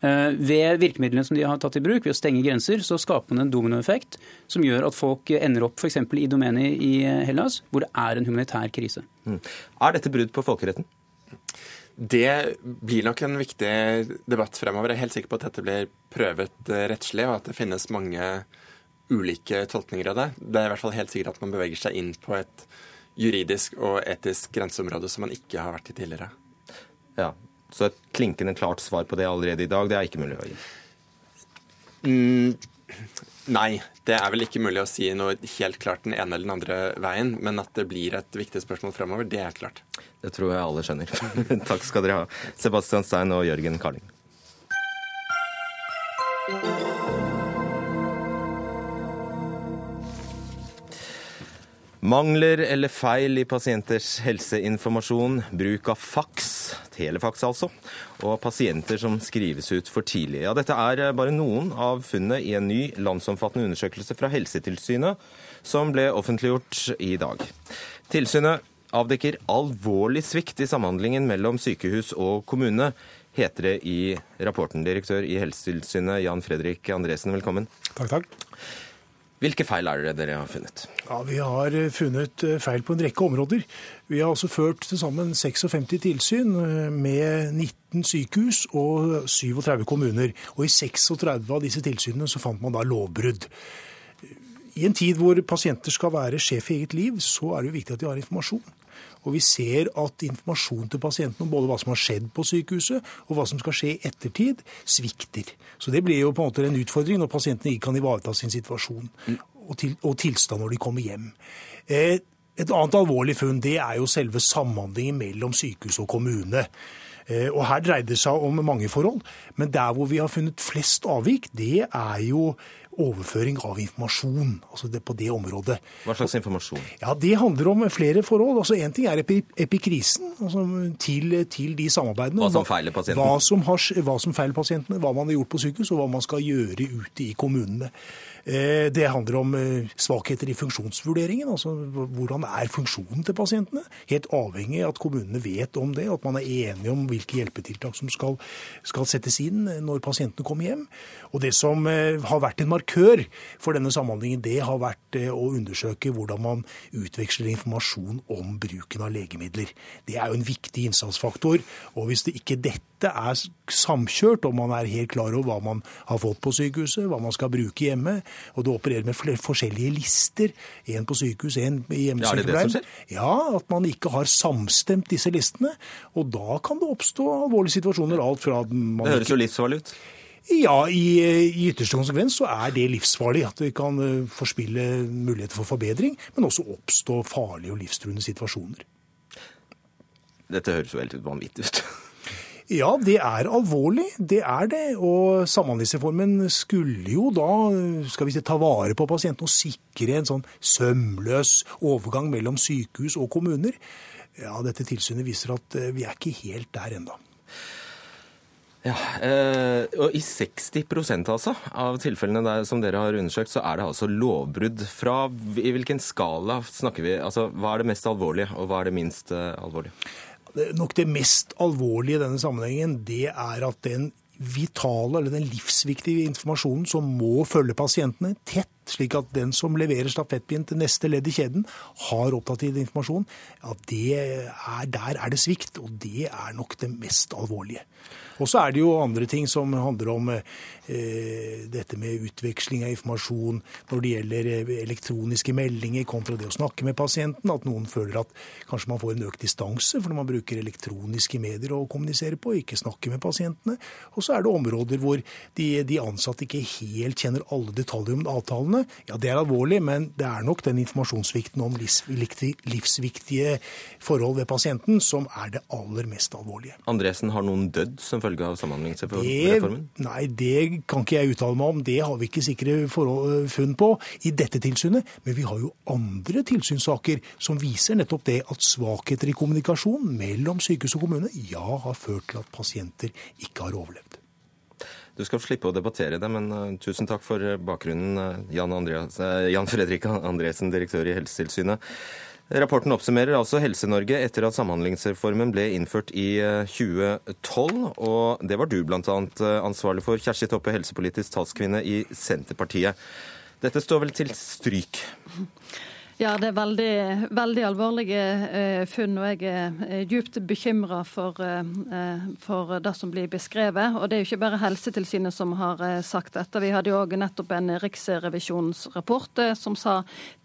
Eh, ved virkemidlene som de har tatt i bruk, ved å stenge grenser, så skaper man en dominoeffekt som gjør at folk ender opp f.eks. i domenet i Hellas, hvor det er en humanitær krise. Mm. Er dette brudd på folkeretten? Det blir nok en viktig debatt fremover. Jeg er helt sikker på at dette blir prøvet eh, rettslig, og at det finnes mange ulike tolkninger av det. Det er i hvert fall helt sikkert at man beveger seg inn på et juridisk og etisk grenseområde som man ikke har vært i tidligere. Ja, Så et klinkende klart svar på det allerede i dag, det er ikke mulig å gi? Mm, Nei, det er vel ikke mulig å si noe helt klart den ene eller den andre veien. Men at det blir et viktig spørsmål fremover, det er klart. Det tror jeg alle skjønner. Takk skal dere ha, Sebastian Stein og Jørgen Karling. Mangler eller feil i pasienters helseinformasjon, bruk av faks, telefaks altså, og pasienter som skrives ut for tidlig. Ja, dette er bare noen av funnene i en ny landsomfattende undersøkelse fra Helsetilsynet som ble offentliggjort i dag. Tilsynet avdekker alvorlig svikt i samhandlingen mellom sykehus og kommune, heter det i rapporten. Direktør i Helsetilsynet Jan Fredrik Andresen, velkommen. Takk, takk. Hvilke feil er det dere har funnet? Ja, Vi har eh, funnet eh, feil på en rekke områder. Vi har altså ført til sammen 56 tilsyn eh, med 19 sykehus og 37 kommuner. Og i 36 av disse tilsynene så fant man da lovbrudd. I en tid hvor pasienter skal være sjef i eget liv, så er det jo viktig at de har informasjon. Og vi ser at informasjon til pasienten om både hva som har skjedd på sykehuset, og hva som skal skje i ettertid, svikter. Så det blir jo på en måte en utfordring når pasientene ikke kan ivareta sin situasjon og, til, og tilstand når de kommer hjem. Eh, et annet alvorlig funn det er jo selve samhandlingen mellom sykehus og kommune. Eh, og Her dreier det seg om mange forhold, men der hvor vi har funnet flest avvik, det er jo overføring av informasjon. altså det på det området. Hva slags informasjon? Ja, Det handler om flere forhold. altså Én ting er epikrisen altså til, til, de samarbeidene. Hva som feiler pasienten? Hva som, har, hva som feiler pasientene, hva man har gjort på sykehus, og hva man skal gjøre ute i kommunene. Eh, det handler om eh, svakheter i funksjonsvurderingen. altså Hvordan er funksjonen til pasientene? Helt avhengig av at kommunene vet om det, at man er enige om hvilke hjelpetiltak som skal, skal settes inn når pasientene kommer hjem. Og Det som eh, har vært en markør for denne samhandlingen, det har vært å undersøke hvordan man utveksler informasjon om bruken av legemidler. Det er jo en viktig innsatsfaktor. og Hvis det ikke dette er samkjørt, og man er helt klar over hva man har fått på sykehuset, hva man skal bruke hjemme, og du opererer med forskjellige lister. En på sykehus, en i hjemmesykepleien. Ja, at man ikke har samstemt disse listene. Og da kan det oppstå alvorlige situasjoner. alt fra at man Det høres jo livsfarlig ut. Ja, i, i, ytterste konsekvens så er det livsfarlig. At vi kan eh, forspille muligheter for forbedring, men også oppstå farlige og livstruende situasjoner. Dette høres jo helt vanvittig ut. Ja, det er alvorlig. Det er det. Og Samhandlingsreformen skulle jo da skal vi si, ta vare på pasienten og sikre en sånn sømløs overgang mellom sykehus og kommuner. Ja, Dette tilsynet viser at eh, vi er ikke helt der ennå. Ja, øh, og I 60% altså, av tilfellene der, som dere har undersøkt, så er det altså lovbrudd. Fra I hvilken skala snakker vi? Altså, Hva er det mest alvorlige, og hva er det minst uh, alvorlige? Nok det mest alvorlige i denne sammenhengen, det er at den vitale eller den livsviktige informasjonen som må følge pasientene tett slik at den som leverer stafettpinnen til neste ledd i kjeden, har oppdatert informasjon, ja, er, der er det svikt. Og det er nok det mest alvorlige. Og så er det jo andre ting som handler om eh, dette med utveksling av informasjon når det gjelder eh, elektroniske meldinger kontra det å snakke med pasienten. At noen føler at kanskje man får en økt distanse fordi man bruker elektroniske medier å kommunisere på, og ikke snakke med pasientene. Og så er det områder hvor de, de ansatte ikke helt kjenner alle detaljer om avtalene. Ja, det er alvorlig, men det er nok den informasjonssvikten om livsviktige forhold ved pasienten som er det aller mest alvorlige. Andresen, har noen dødd som følge av samhandlingsreformen? Nei, det kan ikke jeg uttale meg om. Det har vi ikke sikre funn på i dette tilsynet. Men vi har jo andre tilsynssaker som viser nettopp det at svakheter i kommunikasjon mellom sykehus og kommune ja, har ført til at pasienter ikke har overlevd. Du skal slippe å debattere det, men uh, tusen takk for bakgrunnen, uh, Jan, Andreas, uh, Jan Fredrik Andresen, direktør i Helsetilsynet. Rapporten oppsummerer altså Helse-Norge etter at Samhandlingsreformen ble innført i 2012. Eh, og det var du bl.a. Eh, ansvarlig for, Kjersti Toppe, helsepolitisk talskvinne i Senterpartiet. Dette står vel til stryk? Ja, det er veldig, veldig alvorlige eh, funn, og jeg er eh, djupt bekymra for, eh, for, det som blir beskrevet. Og det er jo ikke bare Helsetilsynet som har eh, sagt dette. Vi hadde jo òg nettopp en riksrevisjonsrapport eh, som sa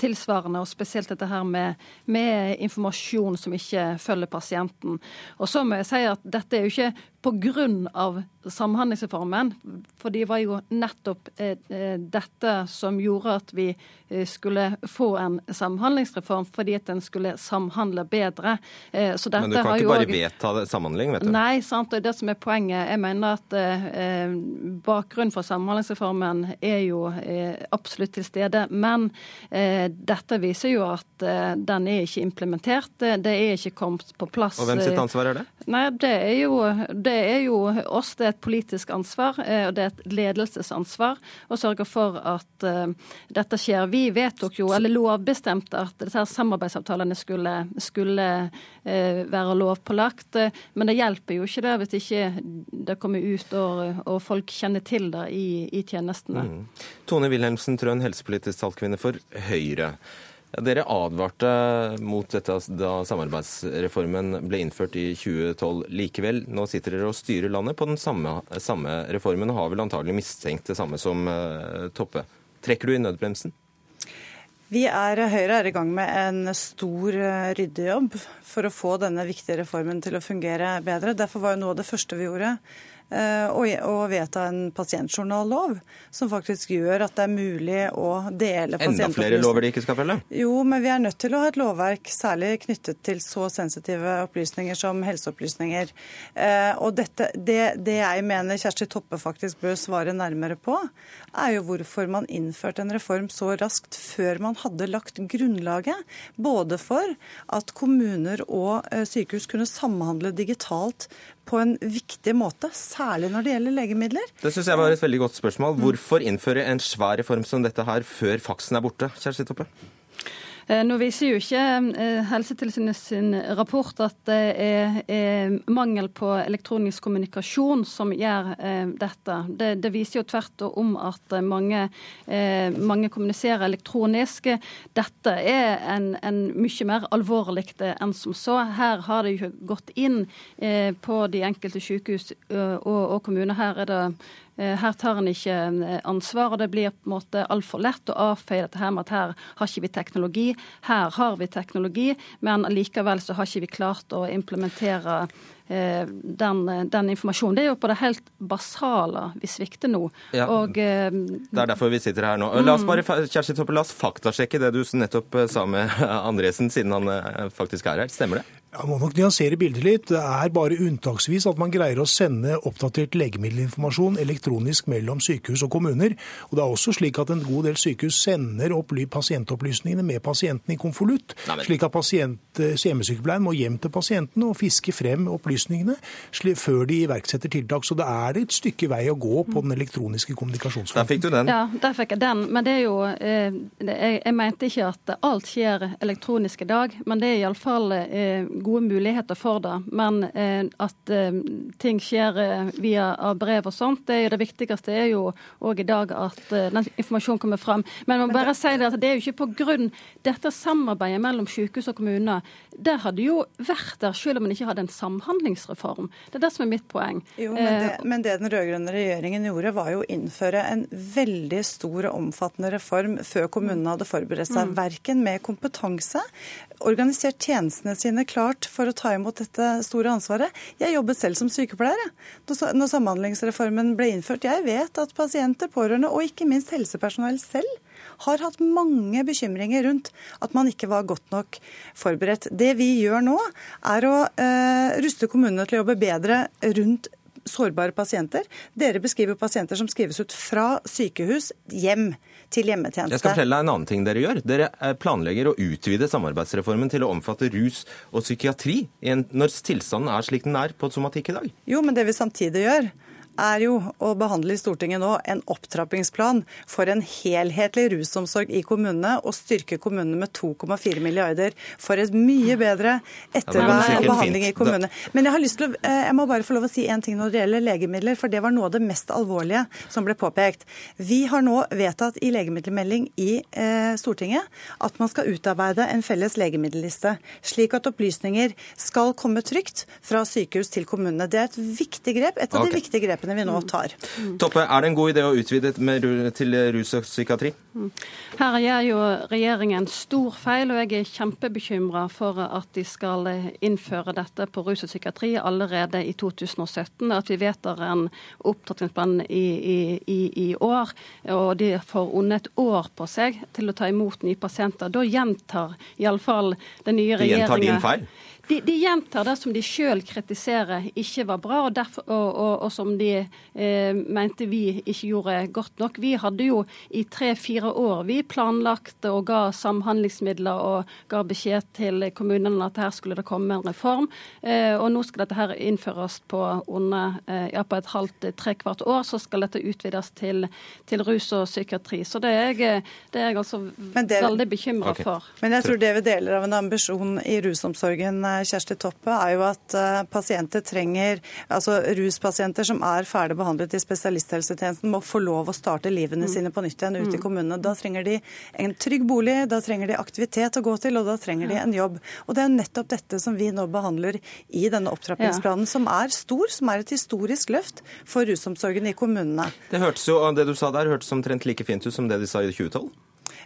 tilsvarende, og spesielt dette her med, med, informasjon som ikke følger pasienten. Og så må jeg si at dette er jo ikke pga. Samhandlingsreformen. For det var jo nettopp eh, eh, dette som gjorde at vi eh, skulle få en samhandlingsreform, fordi at den skulle samhandle bedre. Men du kan ikke bare også... vedta samhandling, vet du? Nei, sant, det er det som er poenget. Jeg mener at eh, bakgrunnen for samhandlingsreformen er jo absolutt til stede. Men eh, dette viser jo at den er ikke implementert. Det er ikke kommet på plass. Og hvem sitt ansvar er det? Nei, det er jo det det er jo oss, det er et politisk ansvar eh, og det er et ledelsesansvar å sørge for at uh, dette skjer. Vi vedtok jo, eller lovbestemte, at disse samarbeidsavtalene skulle, skulle uh, være lovpålagt. Men det hjelper jo ikke det hvis ikke det kommer ut og, og folk kjenner til det i, i tjenestene. Mm. Tone Wilhelmsen Trøen, helsepolitisk talskvinne for Høyre. Dere advarte mot dette da samarbeidsreformen ble innført i 2012. Likevel, nå sitter dere og styrer landet på den samme, samme reformen og har vel antagelig mistenkt det samme som uh, Toppe. Trekker du i nødbremsen? Vi er, Høyre er i gang med en stor uh, ryddejobb for å få denne viktige reformen til å fungere bedre. Derfor var jo noe av det første vi gjorde eh, vedta en pasientjournallov som faktisk gjør at det er mulig å dele pasientopplysninger. Enda flere lover de ikke skal følge? Jo, men vi er nødt til å ha et lovverk særlig knyttet til så sensitive opplysninger som helseopplysninger. Eh, og dette, det, det jeg mener Kjersti Toppe faktisk bør svare nærmere på, er jo hvorfor man innførte en reform så raskt før man hadde lagt grunnlaget. Både for at kommuner og eh, sykehus kunne samhandle digitalt på en viktig måte, særlig når det gjelder legemidler. Det syns jeg var et veldig godt spørsmål. Hvorfor innføre en svær reform som dette her før faksen er borte? Kjersti Toppe? Eh, nå viser jo ikke eh, Helsetilsynet sin rapport at det er, mangel på elektronisk kommunikasjon som gjør eh, dette. Det, det viser jo tvert om at mange, mange, kommuniserer elektronisk. Dette er en, en mye mer alvorlig enn som så. Her har det jo gått inn på de enkelte sykehus og, og kommuner. Her er det her tar en ikke eh, ansvar, og det blir på en måte altfor lett å avfeie dette her med at her har ikke vi teknologi. Her har vi teknologi, men likevel så har ikke vi klart å implementere Eh, den, den, informasjonen. Det er jo på det helt basale vi svikter nå. Ja, og, eh, det er derfor vi sitter her nå. La oss bare Kjersti Toppe, la oss faktasjekke det du nettopp eh, sa med Andresen, siden han faktisk er her. Stemmer det? Jeg må nok nyansere bildet litt. Det er bare unntaksvis at man greier å sende oppdatert legemiddelinformasjon elektronisk mellom sykehus og kommuner. Og det er også slik at en god del sykehus sender opp pasientopplysningene med pasienten i konvolutt, slik at pasient, hjemmesykepleien må hjem til pasienten og fiske frem opplysningene før de iverksetter tiltak. Så det er et stykke vei å gå på den elektroniske kommunikasjonsfronten. Der fikk du den. Ja, der fikk jeg den. Men det er jo Jeg, Jeg mente ikke at alt skjer elektronisk i dag, men det er iallfall eh, gode muligheter for det. Men eh, at eh, ting skjer eh, via brev og sånt, det er jo det viktigste er jo òg i dag at den informasjonen kommer fram. Men jeg må bare si det at det er jo ikke på grunn dette samarbeidet mellom sykehus og kommuner. Det hadde jo vært der selv om man ikke hadde en samhandlingsreform. Det er det som er mitt poeng. Jo, men det, men det den rød-grønne regjeringen gjorde, var jo å innføre en veldig stor og omfattende reform før kommunene hadde forberedt seg. Mm. Verken med kompetanse, organisert tjenestene sine klart for å ta imot dette store ansvaret. Jeg jobbet selv som sykepleier når Samhandlingsreformen ble innført. Jeg vet at pasienter, pårørende og ikke minst helsepersonell selv har hatt mange bekymringer rundt at man ikke var godt nok forberedt. Det vi gjør nå, er å eh, ruste kommunene til å jobbe bedre rundt sårbare pasienter. Dere beskriver pasienter som skrives ut fra sykehus hjem til hjemmetjeneste. Jeg skal fortelle deg en annen ting dere gjør. Dere eh, planlegger å utvide samarbeidsreformen til å omfatte rus og psykiatri når tilstanden er slik den er på somatikk i dag. Jo, men det vi samtidig gjør, er jo å behandle i Stortinget nå en opptrappingsplan for en helhetlig rusomsorg i kommunene og styrke kommunene med 2,4 milliarder for et mye bedre ettervern og behandling i kommunene. Men jeg har lyst til å, eh, jeg må bare få lov å si en ting når det gjelder legemidler, for det var noe av det mest alvorlige som ble påpekt. Vi har nå vedtatt i legemiddelmelding i eh, Stortinget at man skal utarbeide en felles legemiddelliste, slik at opplysninger skal komme trygt fra sykehus til kommunene. Det er et viktig grep, et av okay. de viktige grepene vi nå tar. Toppe, er det en god idé å utvide med, til rus og psykiatri? Her gjør jo regjeringen stor feil, og jeg er kjempebekymra for at de skal innføre dette på rus og psykiatri allerede i 2017. At vi vedtar en opptrappingsplan i, i, i, i år, og de får under et år på seg til å ta imot nye pasienter. Da gjentar iallfall den nye De gjentar din feil? De, de gjentar det som de sjøl kritiserer ikke var bra, og, derfor, og, og, og som de eh, mente vi ikke gjorde godt nok. Vi hadde jo i tre-fire år vi planlagt og ga samhandlingsmidler og ga beskjed til kommunene at her skulle det komme en reform. Eh, og nå skal dette her innføres på, under, eh, ja, på et halvt, trekvart år. Så skal dette utvides til, til rus og psykiatri. Så det er jeg, det er jeg altså det- veldig bekymra for. Men jeg tror det vi deler av en ambisjon i rusomsorgen, eh, Kjersti Toppe, er jo at eh, pasienter trenger Altså ruspasienter som er ferdig behandlet i spesialisthelsetjenesten, må få lov å starte livene Mm. sine på nytt igjen ute i Mm. kommunene. Da trenger de en trygg bolig, da trenger de aktivitet å gå til, og da trenger de en jobb. Og det er nettopp dette som vi nå behandler i denne opptrappingsplanen, som er stor, som er et historisk løft for rusomsorgen i kommunene. Det hørtes jo, det du sa der, hørtes omtrent like fint ut som det de sa i 2012.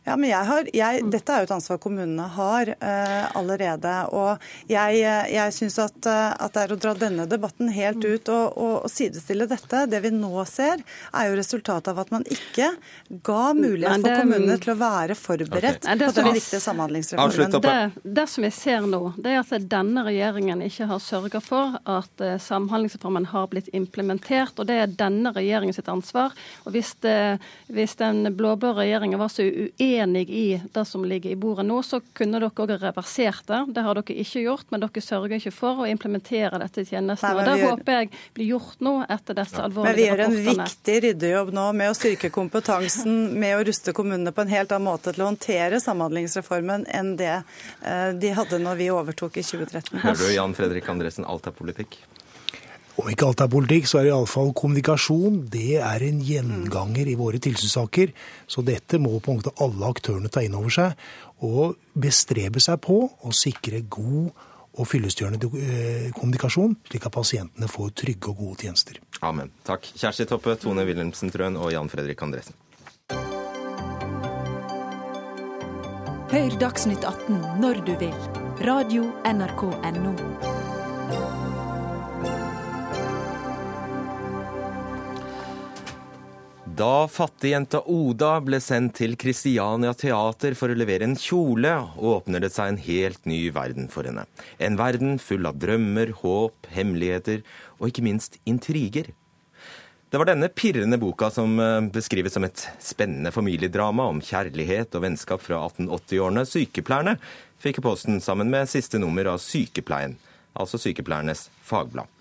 Ja, men jeg har, jeg, Dette er jo et ansvar kommunene har uh, allerede. Og jeg, jeg syns at, eh, at det er å dra denne debatten helt ut og, og, og sidestille dette. Det vi nå ser, er jo resultatet av at man ikke ga mulighet Men for kommunene til å være forberedt okay. det på den riktige samhandlingsreformen. Det, det som vi ser nå, det er at denne regjeringen ikke har sørga for at eh, Samhandlingsreformen har blitt implementert. og Det er denne regjeringens sitt ansvar. Og Hvis, det, hvis den blå-blå regjeringen var så uenig i det som ligger i bordet nå, så kunne dere òg reversert det. Det har dere ikke gjort, men dere sørger ikke for å implementere dette i tjenesten. Nei, og Det gjør- håper jeg blir gjort nå etter disse alvorlige rapportene. Men vi gjør en viktig ryddejobb nå med å styrke kompetansen, med å ruste kommunene på en helt annen måte til å håndtere Samhandlingsreformen enn det eh, de hadde når vi overtok i 2013. Hører du Jan Fredrik Andresen, alt er politikk? Om ikke alt er politikk, så er iallfall kommunikasjon. Det er en gjenganger i våre tilsynssaker. Så dette må på en måte alle aktørene ta inn over seg og bestrebe seg på å sikre god og fyllestgjørende eh, kommunikasjon, slik at pasientene får trygge og gode tjenester. Amen. Takk. Kjersti Toppe, Tone Wilhelmsen Trøen og Jan Fredrik Andresen. Hør Dagsnytt 18 når du vil. Radio NRK NO. Da fattigjenta Oda ble sendt til Kristiania Teater for å levere en kjole, åpner det seg en helt ny verden for henne. En verden full av drømmer, håp, hemmeligheter og ikke minst intriger. Det var denne pirrende boka som eh, beskrives som et spennende familiedrama om kjærlighet og vennskap fra 1880-årene. 'Sykepleierne' fikk posten sammen med siste nummer av Sykepleien, altså Sykepleiernes fagblad.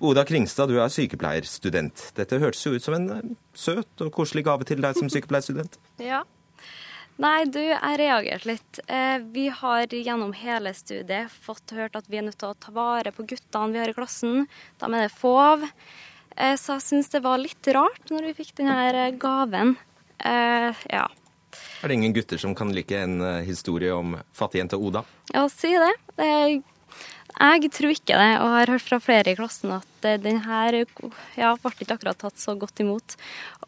Oda Kringstad, du er sykepleierstudent. Dette hørtes jo ut som en eh, søt og koselig gave til deg som sykepleierstudent. Ja. Nei, du, jeg reagerte litt. Eh, vi har gjennom hele studiet fått hørt at vi er nødt til å ta vare på guttene vi har i klassen. Da er det få av. Eh, så jeg syns det var litt rart når vi fikk denne gaven. Ja. Er det ingen gutter som kan like en historie om fattigjenta Oda? Ja, si det. Jeg tror ikke det, og har hørt fra flere i klassen at den her ja, ble ikke akkurat tatt så godt imot.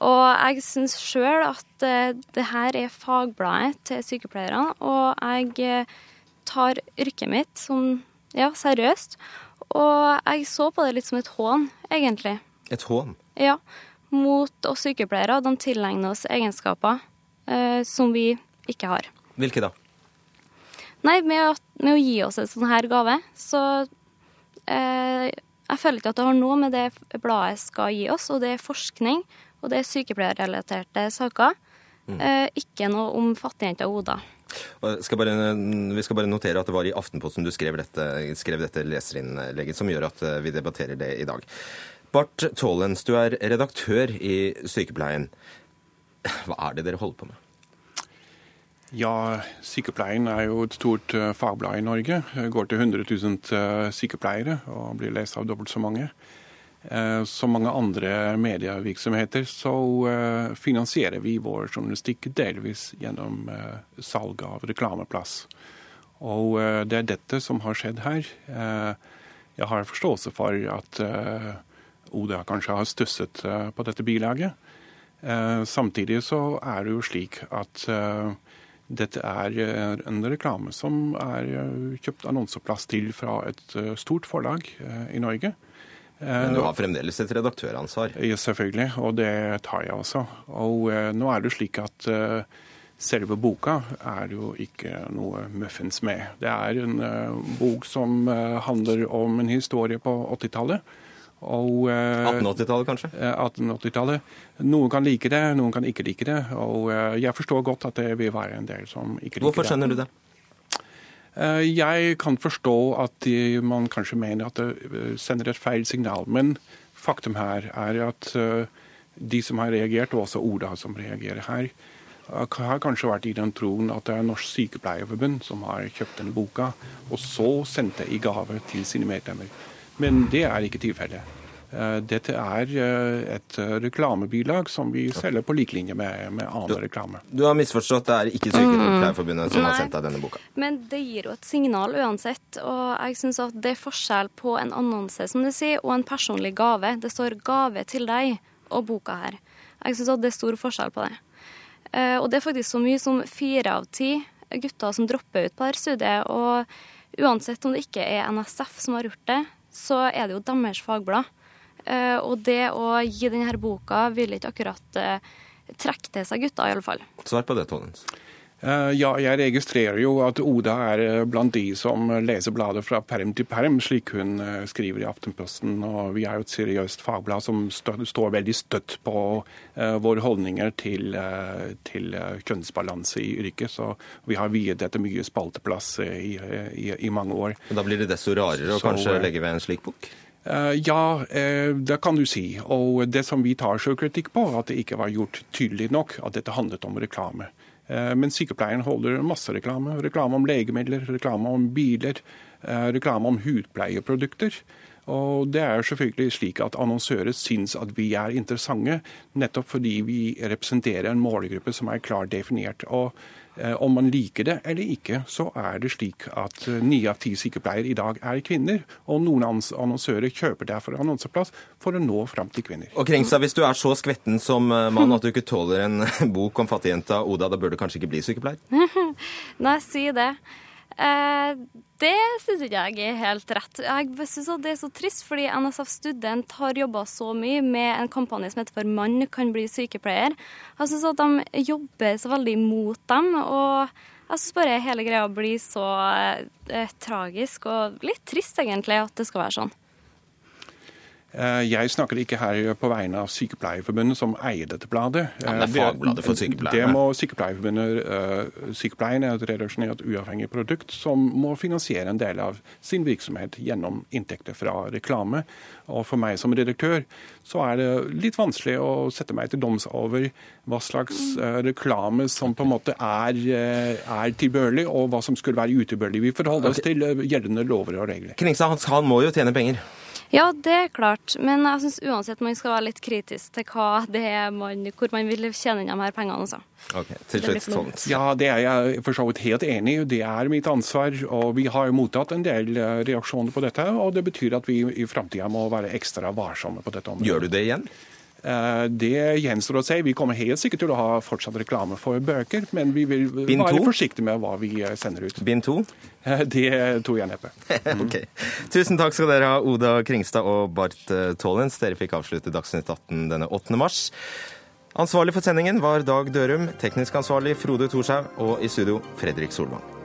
Og jeg syns sjøl at eh, det her er fagbladet til sykepleierne, og jeg eh, tar yrket mitt som ja, seriøst. Og jeg så på det litt som et hån, egentlig. Et hån? Ja. Mot oss sykepleiere. De tilegner oss egenskaper eh, som vi ikke har. Hvilke da? Nei, med med å, gi oss en sånn her gave, så eh, Jeg føler ikke at det har noe med det bladet skal gi oss, og det er forskning, og det er sykepleierrelaterte saker. Mm. Eh, ikke noe om fattigjenta Oda. Skal bare, vi skal bare notere at det var i Aftenposten du skrev dette, skrev dette leserinnlegget, som gjør at eh, vi debatterer det i dag. Bart Tålens, du er redaktør i Sykepleien. Hva er det dere holder på med? Ja, Sykepleien er jo et stort uh, fagblad i Norge. Det går til 100 000 uh, sykepleiere og blir lest av dobbelt så mange. Uh, som mange andre medievirksomheter så finansierer vi vår journalistikk delvis gjennom salg av reklameplass. Og det er dette som har skjedd her. jeg har forståelse for at Oda kanskje har stusset på dette bilaget. samtidig så er det jo slik at dette er eh, en reklame som er eh, kjøpt annonseplass til fra et eh, stort forlag i Norge. Men du har fremdeles et redaktøransvar? Ja, selvfølgelig, og det tar jeg også. Og nå er det slik at selve boka er jo ikke noe muffins med. Det er en bok som handler om en historie på 80-tallet 1880-tallet, eh, kanskje? 1880-tallet. Eh, noen kan like det, noen kan ikke like det. Og eh, jeg forstår godt at det vil være en del som ikke liker det. Hvorfor skjønner du det? Jeg kan forstå at man kanskje mener at det sender et feil signal. Men faktum her er at de som har reagert, og også Oda som reagerer her, har kanskje vært i den troen at det er Norsk Sykepleierforbund som har kjøpt denne boka, og så sendt det i gave til sine medlemmer. Men det er ikke tilfellet. Eh, dette er eh, et eh, reklamebilag som vi selger på lik linje med, med annen reklame. Du har misforstått, det er ikke Sykepleierforbundet som Nei. har sendt deg denne boka. Men det gir jo et signal uansett, og jeg syns at det er forskjell på en annonse som du sier, og en personlig gave. Det står 'gave til deg' og boka her. Jeg syns at det er stor forskjell på det. Og det er faktisk så mye som fire av ti gutter som dropper ut på dette studiet. Og uansett om det ikke er NSF som har gjort det, så er det jo deres fagblad. Eh, og det å gi denne boka vil ikke akkurat eh, trekke til seg alle fall. Svar på det, Tonnens. Eh, ja, jeg registrerer jo at Oda er blant de som leser bladet fra perm til perm, slik hun skriver i Aftenposten. Og vi er jo et seriøst fagblad som står veldig støtt på våre holdninger til, til kjønnsbalanse i yrket. Så vi har viet dette mye spalteplass i, i, i mange år. Men da blir det desto rarere å kanskje legge ved en slik bok? Ja, det kan du si. Og det som vi tar sjøkritikk på, at det ikke var gjort tydelig nok at dette handlet om reklame. Eh, men sykepleieren holder masse reklame. Reklame om legemidler, reklame om biler, eh, reklame om hudpleieprodukter. Og det er selvfølgelig slik at annonsører syns at vi er interessante, nettopp fordi vi representerer en målgruppe som er klart definert. Og Eh, om man liker det eller ikke, så er det slik at eh, ni av ti sykepleiere i dag er kvinner. Og noen annonsører kjøper derfor annonseplass for å nå fram til kvinner. Og Krengstad, Hvis du er så skvetten som eh, mann at du ikke tåler en bok om fattigjenta Oda, da bør du kanskje ikke bli sykepleier? Nei, si det. Det syns ikke jeg er helt rett. Jeg syns det er så trist, fordi NSF Student har jobba så mye med en kampanje som heter For mann kan bli sykepleier. Jeg syns at de jobber så veldig mot dem. og jeg syns bare hele greia blir så eh, tragisk og litt trist, egentlig, at det skal være sånn. Eh, jeg snakker ikke her på vegne av Sykepleierforbundet, som eier dette bladet. Ja, det er Eh, fagbladet for sykepleierne. Det må Sykepleierforbundet uh, Sykepleien er et redaksjonert uavhengig produkt som må finansiere en del av sin virksomhet gjennom inntekter fra reklame. Og for meg som redaktør så er det litt vanskelig å sette meg til doms over hva slags eh, reklame som på en måte er, eh, er tilbørlig, og hva som skulle være utilbørlig. Vi forholder oss til eh, gjeldende lover og regler. Kringstad han, han må jo tjene penger. Ja, det er klart. Men jeg syns uansett man skal være litt kritisk til hva det er man, hvor man vil tjene inn de her pengene. Også. Ok, til slutt, for Ja, det er jeg for så vidt helt enig i. Det er mitt ansvar. og Vi har jo mottatt en del eh, reaksjoner på dette. og Det betyr at vi i framtida må være ekstra varsomme på dette området. Gjør du det igjen? Eh, Det gjenstår å se. Vi kommer helt sikkert til å ha fortsatt reklame for bøker, men vi vil være forsiktige med hva vi eh, sender ut. Bind to? Det tror jeg neppe. Ok. Tusen takk skal dere ha, Oda Kringstad og Bart eh, Tollens. Dere fikk avslutte Dagsnytt 18 denne 8. mars. Ansvarlig for sendingen var Dag Dørum, teknisk ansvarlig Frode Thorshaug og i studio Fredrik Solvang.